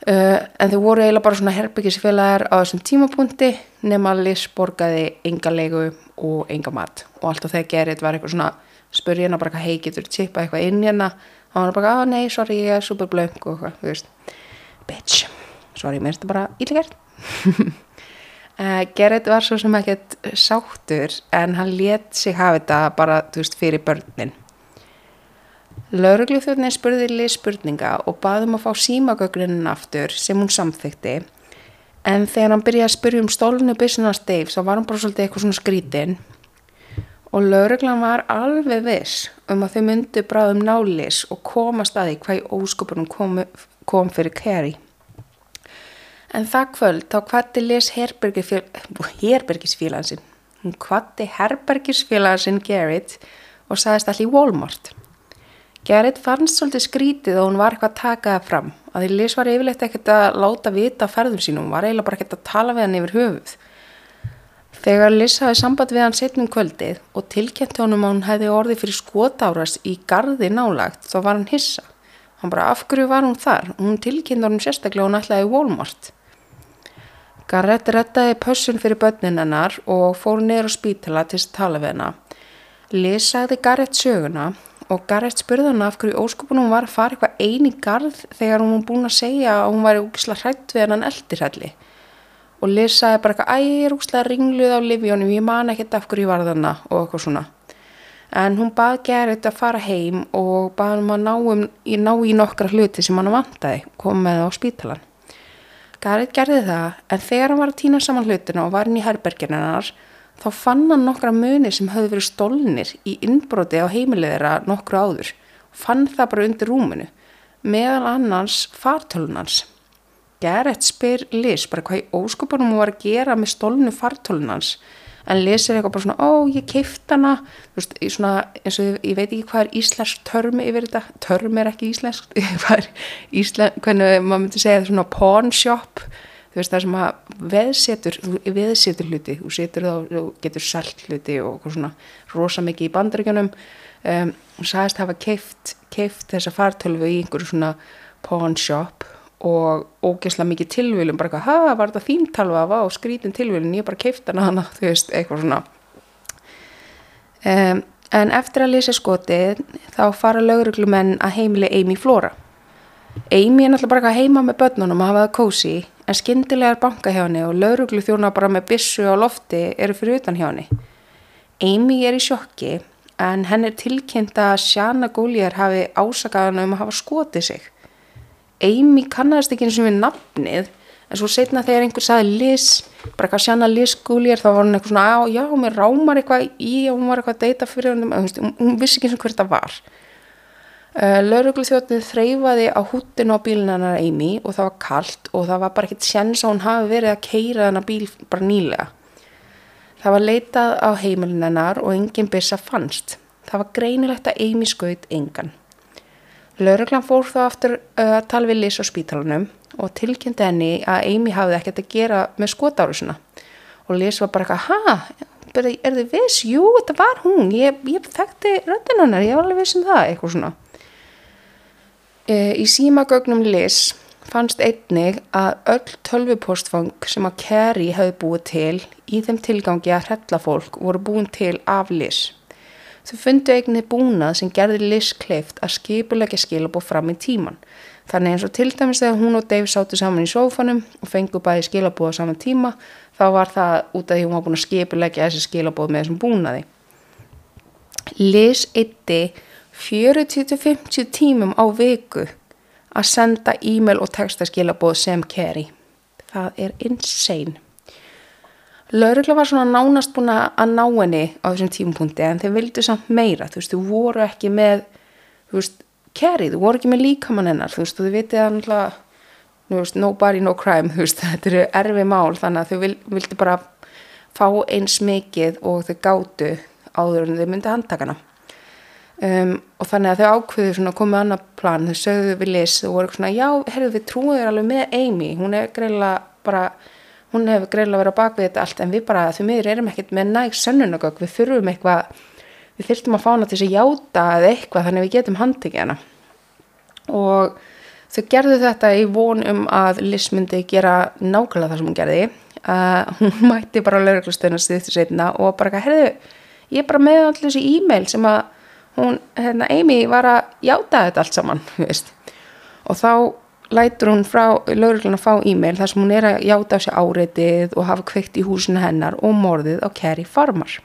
Uh, en þau voru eiginlega bara svona herbyggisfélagar á þessum tímapunkti nema Liz borgaði enga leiku og enga mat. Og allt og þegar gerðið var eitthvað svona spurði hennar bara hei getur þú tippað eitthvað inn hérna? Og hann var bara að nei sorry ég er super blöng og eitthvað, þú veist. Bitch, sorry mér er þetta bara ílegert Uh, Gerrit var svo sem ekkert sáttur en hann let sig hafa þetta bara, þú veist, fyrir börnin. Laurugluþjóðnin spurði Liz spurninga og baðum að fá símagögrunin aftur sem hún samþykti en þegar hann byrjaði að spurja um stólunu business Dave þá var hann bara svolítið eitthvað svona skrítin og lauruglan var alveg viss um að þau myndu bráðum nális og koma staði hvað í ósköpunum kom, kom fyrir Kerry. En það kvöld þá kvatti les herbergisfélagsinn. Hún kvatti herbergisfélagsinn Gerrit og sagðist allir í Walmart. Gerrit fannst svolítið skrítið og hún var eitthvað að taka það fram. Að því les var yfirleitt ekkert að láta vita ferðum sínum. Hún var eiginlega bara ekkert að tala við hann yfir höfuð. Þegar Liz hafi samband við hann setnum kvöldið og tilkjent honum að hún hefði orðið fyrir skotáras í gardi nálagt þá var hann hissa. Hann bara af hverju var hún þar? Hún tilkynnt honum sérstaklega og hún ætlaði í Walmart. Garrett rettaði pössun fyrir börnin hennar og fór niður á spítala til að tala við hennar. Liz sagði Garrett söguna og Garrett spurði hennar af hverju óskupunum var að fara eitthvað eini garð þegar hún búin að segja að hún var úksla hrætt við hennan eldirhælli. Og Liz sagði bara eitthvað, æ, ég er úksla ringluð á livjónum, ég man ekkert af hverju ég var þannig og eitthvað svona. En hún bað Garrett að fara heim og bað hann að ná, um, ná í nokkra hluti sem hann vantaði, kom með á spítalan. Garrett gerði það en þegar hann var að týna saman hlutina og var inn í herberginarnar þá fann hann nokkra muni sem höfðu verið stólnir í innbroti á heimilegðara nokkru áður. Fann það bara undir rúminu meðal annars fartölunans. Garrett spyr Liz bara hvað í óskupunum hún var að gera með stólnu fartölunans en lesir eitthvað bara svona, ó ég keift hana. Þú veist, svona, eins og ég, ég veit ekki hvað er íslensk törmi yfir þetta. Törmi er ekki íslensk er íslensk, hvernig maður myndi segja svona pawn shop, þú veist það sem að veðsetur, veðsetur hluti þú setur þá, þú getur selt hluti og svona rosa mikið í bandaríkjunum. Um, og sagðist hafa keift, keift þessa fartölfu í einhverju svona pawn shop og ógeðslega mikið tilvílum bara eitthvað, hafa, var þetta þín talva var og skrítin tilvílun, ég bara keifta hana þú veist, eitthvað svona. Um, en eftir að lýsa skotið þá fara lauruglumenn að heimili Amy Flóra Amy er náttúrulega bara heima með börnunum að hafa það kósi en skindilega er banka hjá henni og lauruglu þjóna bara með bissu á lofti eru fyrir utan hjá henni. Amy er í sjokki en henn er tilkynnt að Sjana Góljar hafi ásakaðan um að hafa skotið sig Amy kannast ekki eins og við nafnið en svo setna þegar einhver saði Liz bara eitthvað sjana Liz Gullier þá var hún eitthvað svona, já, mér rámar eitthvað í og hún var eitthvað að deyta fyrir hann hún, hún vissi ekki eins og hver þetta var. Uh, lauruglu þjóttið þreyfaði á húttinu á bílinu hennar Amy og það var kallt og það var bara ekkit sjens að hún hafi verið að keira þennan bíl bara nýlega. Það var leitað á heimilin hennar og engin byssa fannst. Það var greinilegt að Amy skaut engan Lauruglan fór þá aftur uh, að tala við Liz á spítalunum og tilkynnti henni að Amy hafði ekkert að gera með skotárusuna og Liz var bara eitthvað, ha, er þið viss? Jú, þetta var hún, ég, ég þekkti röndin hennar, ég var alveg viss um það, eitthvað svona. E, í símagögnum Liz fannst einnig að öll tölvupostfang sem að Carrie hefði búið til í þeim tilgangi að hrella fólk voru búin til af Liz. Þau fundu eignið búnað sem gerði Liz kleift að skipulegja skilabóð fram í tíman. Þannig eins og til dæmis þegar hún og Dave sátu saman í sófanum og fengu bæði skilabóð á saman tíma þá var það út af því hún var búin að skipulegja þessi skilabóð með þessum búnaði. Liz eitti 40-50 tímum á viku að senda e-mail og textaskilabóð sem Carrie. Það er insane. Laurugla var svona nánast búin að ná henni á þessum tímpunkti en þeir vildu samt meira, þú veist, þú voru ekki með, þú veist, kerið, þú voru ekki með líkamann hennar, þú veist, þú vitið að náttúrulega, þú veist, nobody no crime, þú veist, þetta eru erfi mál þannig að þau vil, vildu bara fá eins mikið og þau gáttu áður en þau myndi handtakana um, og þannig að þau ákveðu svona komið annar plan, þau sögðu við lis og voru svona, já, herðu við trúum þér alveg með Amy, hún er greiðlega bara hún hefur greiðilega verið á bakvið þetta allt en við bara því miður erum ekkert með næg sönnunagögg við þurfum eitthvað við þurftum að fá hana til þess að játa eða eitthvað þannig við getum handikið hana. Og þau gerðu þetta í von um að Liz myndi gera nákvæmlega það sem hún gerði. Uh, hún mætti bara á lauruglustöðuna stýttu setna og bara herðu, ég er bara með allir þessi e-mail sem að hún, hérna, Amy var að játa þetta allt saman og þá lætur hún frá lauruglun að fá e-mail þar sem hún er að játa á sig áreitið og hafa kveikt í húsinu hennar og morðið á Kerry Farmar.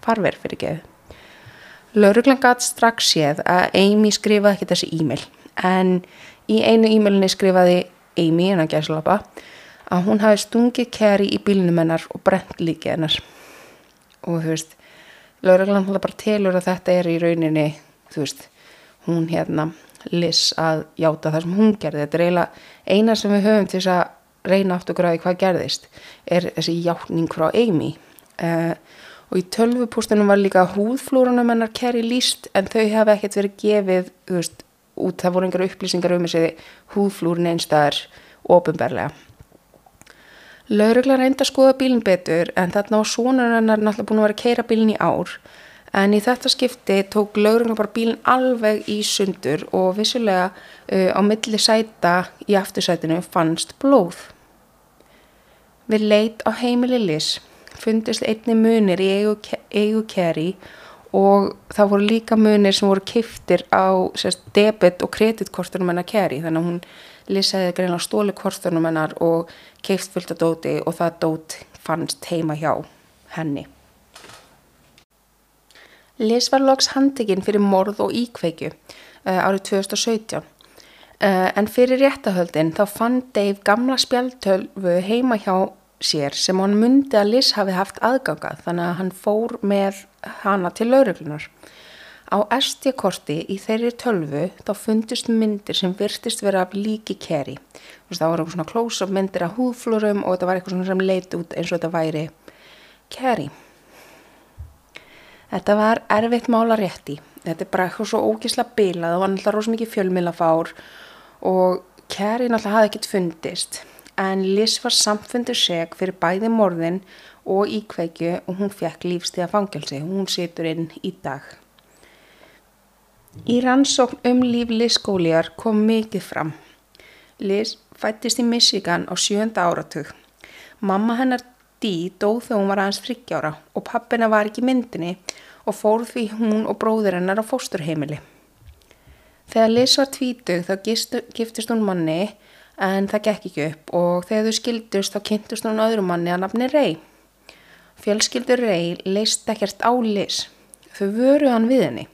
Farver fyrir geð lauruglan gæti strax séð að Amy skrifaði ekki þessi e-mail en í einu e-mailinni skrifaði Amy, hennar gæslapa að hún hafi stungið Kerry í bílnum hennar og brent líkið hennar. Og þú veist lauruglan bara telur að þetta er í rauninni þú veist, hún hérna Liz að játa það sem hún gerði. Þetta er eiginlega eina sem við höfum til þess að reyna aftur græði hvað gerðist er þessi játning frá Amy. Uh, og í tölvupústunum var líka húðflúrunum hennar Kerry líst en þau hafa ekkert verið gefið veist, út, það voru einhver upplýsingar um þessi húðflúrin einstæðar ofinberlega Laurugla reynda að skoða bílinn betur en þarna á svonur hennar náttúrulega búin að vera að keira bílinn í ár En í þetta skipti tók laurugna bara bílinn alveg í sundur og vissulega uh, á milli sæta í aftursætinu fannst blóð. Við leit á heimili Liz fundist einni munir í eigu, keri og það voru líka munir sem voru kiftir á sérst, debit og kreditkortunum hennar keri þannig að hún Liz hefði greinlega stóli kortunum hennar og kift fullt að dóti og það dót fannst heima hjá henni. Liz var loks handekinn fyrir morð og íkveikju uh, árið 2017 uh, en fyrir réttahöldin þá fann Dave gamla spjaltölfu heima hjá sér sem hann myndi að Liz hafi haft aðgangað þannig að hann fór með hana til lauruglunar. Á SD-korti í þeirri tölvu þá fundist myndir sem virtist vera af líki keri. Það eitthvað svona close-up myndir af húðflurum og þetta var eitthvað sem leit út eins og þetta væri keri. Þetta var erfitt mála rétti. Þetta er bara eitthvað svo ógísla bilað. Það var náttúrulega rosa mikið fjölmilafár og Kerry náttúrulega hafði ekkert fundist. En Liz var samfundur seg fyrir bæði morðin og íkveikju og hún fekk lífstíða fangelsi. Hún situr inn í dag. Í rannsókn um líf Liz Góliar kom mikið fram. Liz fættist í Michigan á sjönda áratug. Mamma hennar Dee dóð þegar hún var aðeins friggjára og pappina var ekki myndinni og fór því hún og bróður hennar á fósturheimili. Þegar Liz var tvítug þá gistu, giftist hún manni en það gekk ekki upp og þegar þau skildust þá kynntust hún öðru manni að nafni Rey. Fjölskyldur Rey leist ekkert á Liz. Þau vöru hann við henni.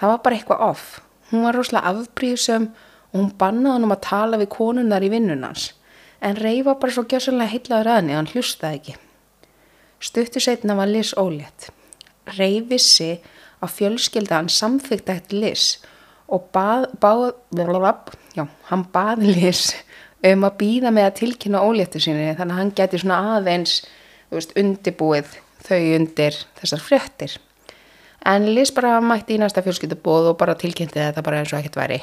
Það var bara eitthvað off. Hún var rosalega afbríðsum og hún bannaði hann um að tala við konunnar í vinnunans En Rey var bara svo gjössanlega heitlaður aðni og hann hlustaði ekki. Stuttu setna var Liz ólétt. Rey vissi að fjölskyldan samþykta eftir Liz og bað, bað, já, hann baði Liz um að býða með að tilkynna óléttu sinni þannig að hann geti svona aðeins veist, undibúið þau undir þessar fréttir. En Liz bara mætti í næsta fjölskyldubóð og bara tilkynnti þetta bara eins og ekkert væri.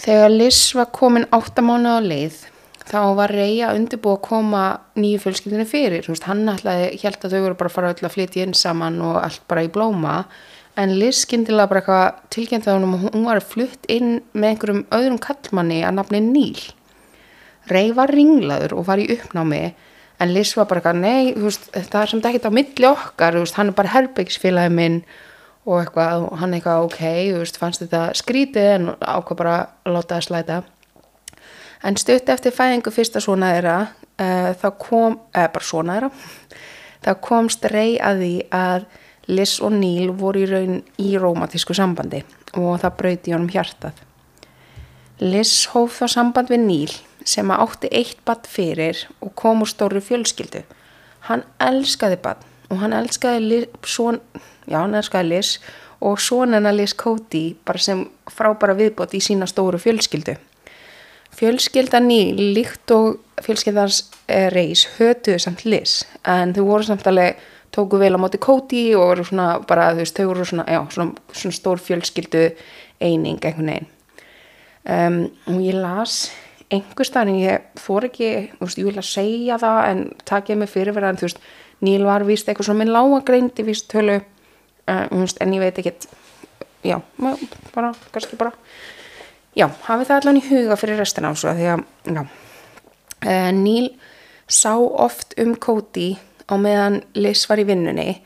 Þegar Liz var komin áttamánu á leið þá var Rey að undirbúa að koma nýju fjölskyldinu fyrir. Veist, hann ætlaði, held að þau voru bara að fara öll að flytja inn saman og allt bara í blóma en Liz skindilega bara eitthvað tilkynnti á hann og hún var flutt inn með einhverjum öðrum kallmanni að nafni Níl. Rey var ringlaður og var í uppnámi en Liz var bara eitthvað, nei, veist, það er samt ekkert á milli okkar, veist, hann er bara herbyggsfélagi minn og eitthvað, hann eitthvað ok, þú veist, fannst þetta skrítið? En ákvað bara láta það slæta. En stutt eftir fæðingu fyrsta svona þeirra uh, þá kom, eða uh, bara svona þeirra þá komst rey að því að Liz og Neil voru í raun í romantísku sambandi og það brauti honum hjartað. Liz hóf þá samband við Neil sem að átti eitt badd fyrir og kom úr stóru fjölskyldu. Hann elskaði badd og hann elskaði Liz, svon, já hann elskaði Liz og svonena Liz Cody bara sem frábæra viðbót í sína stóru fjölskyldu. Fjölskyldan í líkt og fjölskyldans reys hötuðu samt Liz en þau voru samt alveg tóku vel á móti Cody og voru svona bara þú veist þau voru svona, já, svona, svona stór fjölskyldu eining einhvern veginn. Um, og ég las einhver staðin, ég fór ekki, þú veist, ég vil að segja það en takk ég mig fyrirverðan, þú veist, Níl var vist eitthvað svona með lágagreind í vist tölu uh, en ég veit ekki já, bara, kannski bara. Já, hafið það allan í huga fyrir restina á svo því að já, uh, Níl sá oft um Kóti á meðan Liz var í vinnunni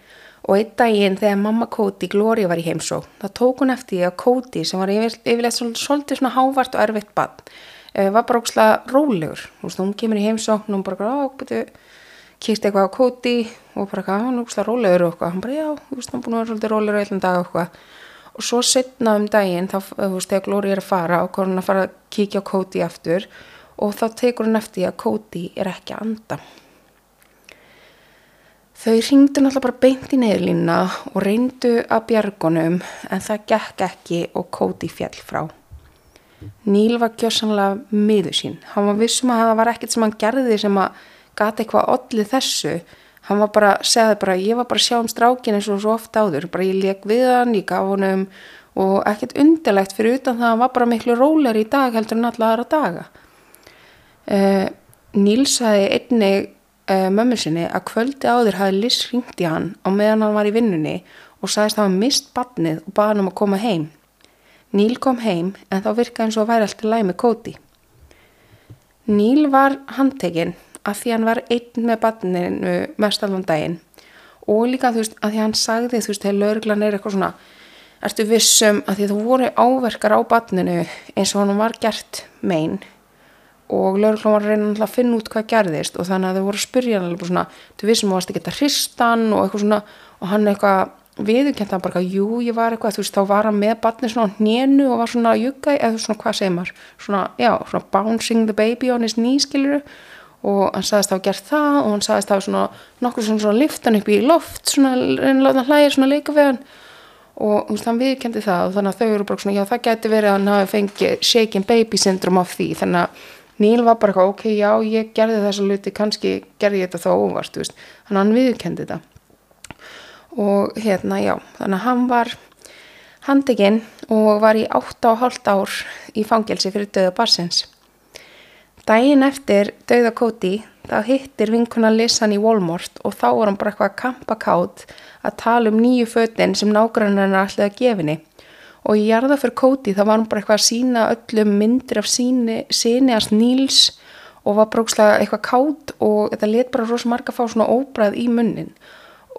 og einn daginn þegar mamma Kóti Glóri var í heimsó, þá tók hún eftir að Kóti sem var yfir, yfirleitt svolítið svona hávart og erfitt bann uh, var bara ógslag rólegur, þú veist, hún kemur í heimsó og hún bara, á, betur kýrst eitthvað á kóti og bara eitthvað, hann er úrslega rólegur og eitthvað, hann bara já, þú veist, hann búin að vera svolítið rólegur eitthvað dag og eitthvað. Og svo setna um daginn, þá, þú veist, þegar Glóri er að fara og hann að fara að kíkja á kóti aftur og þá tekur hann eftir að kóti er ekki að anda. Þau ringdu náttúrulega bara beint í neðlínna og reyndu að bjargunum en það gekk ekki og kóti fjall frá. Níl var gjössanlega miður sín, hann var vissum að það var ekkert sem hann gerði sem að gati eitthvað allir þessu. Hann var bara, segði bara, ég var bara að sjá um strákin eins og svo oft áður, bara ég leik við hann ég gaf honum og ekkert undirlegt fyrir utan það að hann var bara miklu rólar í dag heldur en alla aðra daga. Uh, Níls hafi einni uh, mömmu sinni að kvöldi áður hafi Liss ringt í hann á meðan hann var í vinnunni og sagðist að hann mist badnið og baði hann um að koma heim. Níl kom heim en þá virkaði eins og væri alltaf læg með kóti. Níl var handtekinn að því hann var einn með barninu mest allan daginn. Og líka þú veist að því hann sagði þú veist þegar lauruglan er eitthvað svona ertu vissum að því þú voru áverkar á barninu eins og hann var gert megin og lauruglan var að reyna að finna út hvað gerðist og þannig að þau voru að spyrja hann alveg svona þú vissum að þú varst ekki að hristan og eitthvað svona. Og hann eitthvað viðurkent hann bara jú ég var eitthvað þú veist þá var hann með barni svona hnénu og var svona að jugga eða svona hvað segir maður? Svona já svona og hann sagðist að hafa gert það og hann sagðist að hafa svona nokkur svona, svona liftan upp í loft svona reynláðan hlægir svona leika við hann. Og veist hann viðkendi það og þannig að þau eru bara svona já það geti verið að hann hafi fengið shaken baby syndrom af því. Þannig að Níl var bara eitthvað ok já ég gerði þessa luti kannski gerði ég þetta þá óvart veist. þannig að hann viðkendi þetta og hérna já þannig að hann var handekinn og var í 8,5 ár í fangelsi fyrir döða barsins Dægin eftir dauða Koti þá hittir vinkuna Lissan í Walmart og þá var hann bara eitthvað kampakátt að tala um nýju fötinn sem nágrannarna ætlaði að gefinni og ég jarða fyrir Koti þá var hann bara eitthvað að sína öllum myndir af síni, hans Níls og var brókslega eitthvað kátt og þetta let bara rosa marga fá svona óbræð í munnin.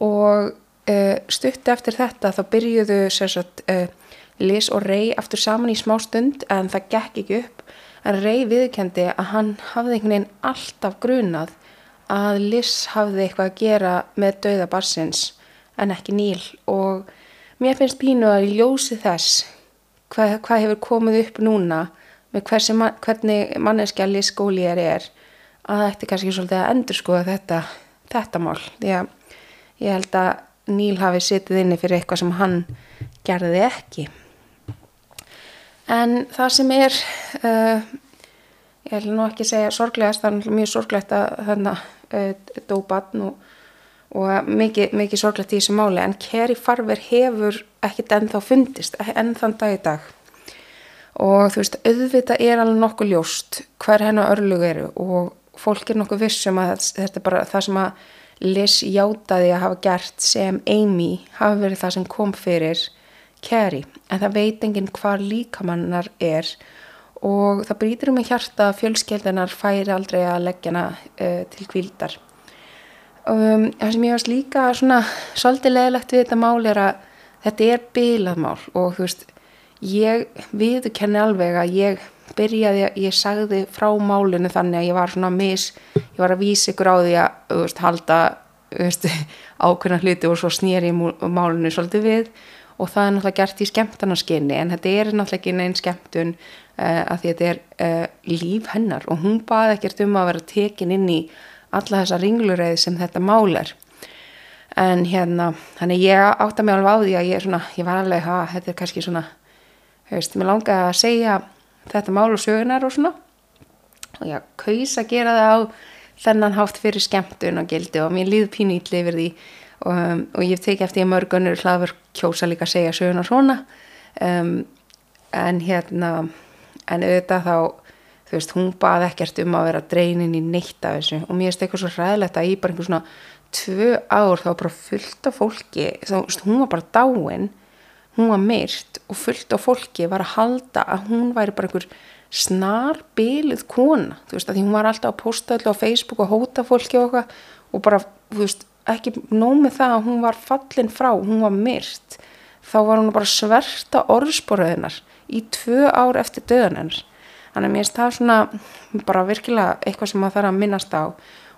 Og uh, stutti eftir þetta þá byrjuðu sagt, uh, Liss og Rey aftur saman í smá stund en það gekk ekki upp en Rey viðkendi að hann hafði einhvern veginn alltaf grunað að Liz hafði eitthvað að gera með dauða barsins en ekki Níl og mér finnst pínu að ljósi þess hvað, hvað hefur komið upp núna með hversi, hvernig manneskja Liz Golier er að það ætti kannski svolítið að endur skoða þetta, þetta mál. Því að ég held að Níl hafi sittið inni fyrir eitthvað sem hann gerði ekki en það sem er uh, ég ætla nú ekki að segja sorglegast, það er mjög sorglegt að þannig uh, dó batn og, og mikið, mikið sorglegt í þessu máli. En Kerry Farver hefur ekkit ennþá fundist, enn þann dag í dag. Og þú veist, auðvitað er alveg nokkuð ljóst hver hennar örlug eru og fólk er nokkuð vissum að þetta er bara það sem að Liz játaði að hafa gert sem Amy hafi verið það sem kom fyrir Carrie en það veit enginn hvað líkamannar er og það brýtir um í hjarta að fjölskeldanar færi aldrei að leggja hana uh, til kvildar. Um, það sem ég varst líka svona svolítið leðilegt við þetta mál er að þetta er bílað mál og þú veist ég viðkenni alveg að ég byrjaði, ég sagði frá málinu þannig að ég var svona mis, ég var að vísa ykkur á því að veist, halda veist, ákveðna hluti og svo snýri málinu svolítið við og það er náttúrulega gert í skemmtarnaskinni en þetta er náttúrulega ekki neinn skemmtun uh, að því þetta er uh, líf hennar. Og hún baði ekkert um að vera tekin inn í alla þessa ringlureið sem þetta mál er. En hérna, þannig ég átta mig alveg á því að ég er svona, ég var alveg að þetta er kannski svona, hefist, mér langaði að segja þetta mál og sögunar og svona. Og ég kaus að gera það á þennan hátt fyrir skemmtun og gildi og mér líð pínu ítli yfir því og, um, og ég teki eftir að mörgunur hlaður kjósa líka að segja sögunar svona. Um, en hérna en auðvitað þá þú veist, hún baði ekkert um að vera dreinin í neitt af þessu. Og mér finnst eitthvað svo ræðilegt að ég bara einhver svona tvö ár þá bara fullt af fólki þá, veist, hún var bara dáin hún var myrt og fullt af fólki var að halda að hún væri bara einhver snar bylið kona. Þú veist að því hún var alltaf að posta alltaf á Facebook og hóta fólki og eitthvað og bara þú veist ekki nómið það að hún var fallin frá, hún var myrt þá var hún bara sverta orðsporöðinar í tvö ár eftir döðan hennar. Þannig að mér finnst það svona bara virkilega eitthvað sem maður þarf að minnast á.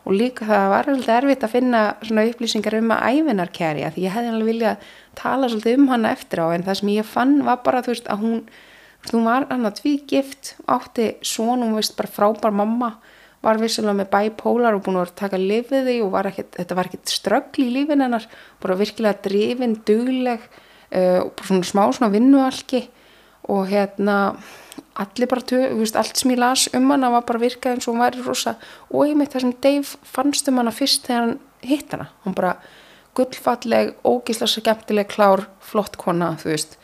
Og líka það var alveg erfitt að finna svona upplýsingar um að æfinar kæri því ég hefði alveg viljað tala svolítið um hana eftir á en það sem ég fann var bara þú veist að hún, hún var hann að tvígift átti svon, hún veist bara frábær mamma var vissilega með bipolar og búin að taka lifið því og var ekkit, þetta var ekkert ströggl í lífin hennar bara virkilega drifin, dugleg uh, og svona smá svona vinnualki. Og hérna allir bara, tö, veist, allt sem ég las um hana var bara virkað eins og hún væri rosa. Og ég mitt það sem Dave fannst um hana fyrst þegar hann hitt hana, hún bara gullfalleg, ógísla skemmtileg, klár, flott kona, þú veist.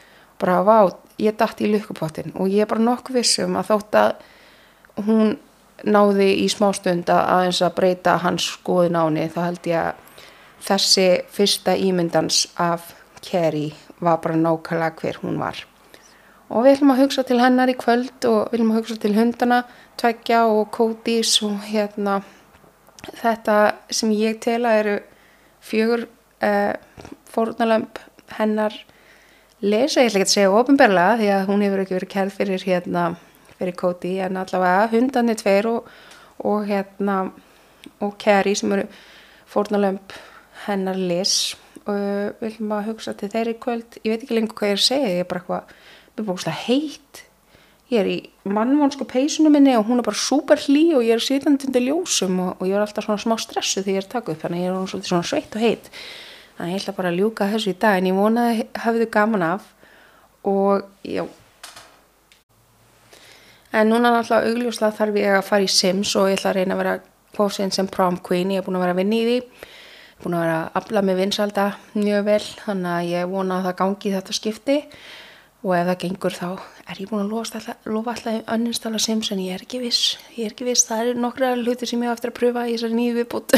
Bara vá, ég dætti í lukkupottin og ég er bara nokkuð vissum að þótt að hún náði í smástund að aðeins að breyta hans skoðin áni þá held ég að þessi fyrsta ímyndans af Kerry var bara nákvæmlega hver hún var. Og við ætlum að hugsa til hennar í kvöld og við ætlum að hugsa til hundana Tveggja og Kódís og hérna þetta sem ég tela eru fjögur uh, fórnalömp hennar lesa, ég ætla ekki að segja ofinberlega því að hún hefur ekki verið kærð fyrir hérna fyrir Kódi en allavega hundarnir tveir og, og hérna og Kerry sem eru fórnalömp hennar les. Og við viljum að hugsa til þeirri kvöld. Ég veit ekki lengur hvað ég er að segja ég er bara eitthvað, við erum búin heitt. Ég er í mannvonsku peisunum minni og hún er bara super hlý og ég er sitandi undir ljósum og, og ég er alltaf svona smá stressu þegar ég er takkuð upp þannig ég er svona sveitt og heitt þannig ég ætla bara að ljúka þessu í dag en ég vonaði hafið þau gaman af. Og já en núna náttúrulega augljóslega þarf ég að fara í Sims og ég ætla að reyna að vera fósinn sem prom queen, ég er búin að vera að vinni í því. Búin að vera að afla með vinsalda mjög vel, þannig að ég vona að það gangi þetta skipti. Og ef það gengur þá er ég búin að lofa alltaf önninstala Sims en ég er ekki viss, ég er ekki viss. Það eru nokkra hluti sem ég á eftir að pröfa í þessari nýju viðbútt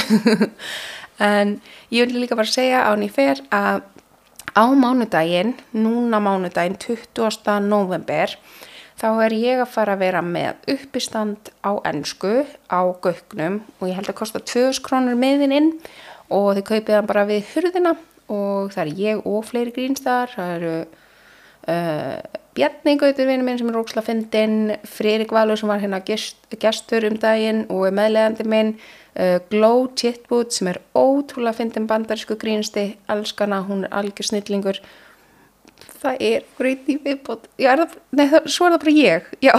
en ég vil líka bara segja á nýfer að á mánudaginn, núna mánudaginn 20. november þá er ég að fara að vera með uppistand á ennsku á gögnum og ég held að kosta 2000 krónur meðin inn og þið kaupið hann bara við hurðina og það er ég og fleiri grínstæðar, það eru uh, Bjarni Gautur vinnu minn sem er róksla fyndin, Fririk Valur sem var hérna gest, gestur um daginn og er meðlegandi minn, uh, Glow Chitboot sem er ótrúlega fyndin bandarísku grínsti, elskana, hún er algjör snillingur það er greit í viðbót. Er það, nei, það, svo er það bara ég. Já,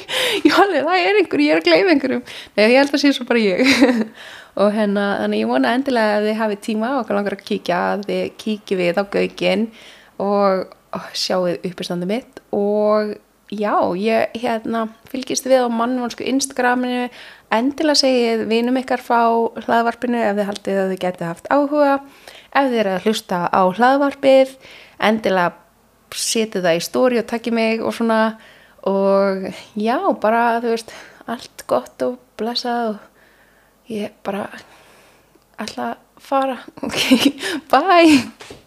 já það er einhver ég er að gleyma einhverjum, nei, ég held að sé svo bara ég. Og hérna, þannig ég vona endilega að þið hafi tíma og langar að kíkja að þið kíkji við á gaugin og ó, sjáu uppistandi mitt. Og já, ég hérna fylgist við á mannvonsku Instagraminu. Endilega segið vinum ykkar frá hlaðvarpinu ef þið haldið að þið getið haft áhuga ef þið eru að hlusta á hlaðvarpið. Endilega setið það í stóri og takkið mig og svona. Og já, bara þú veist allt gott og blessað og ég bara að fara. Ok, bye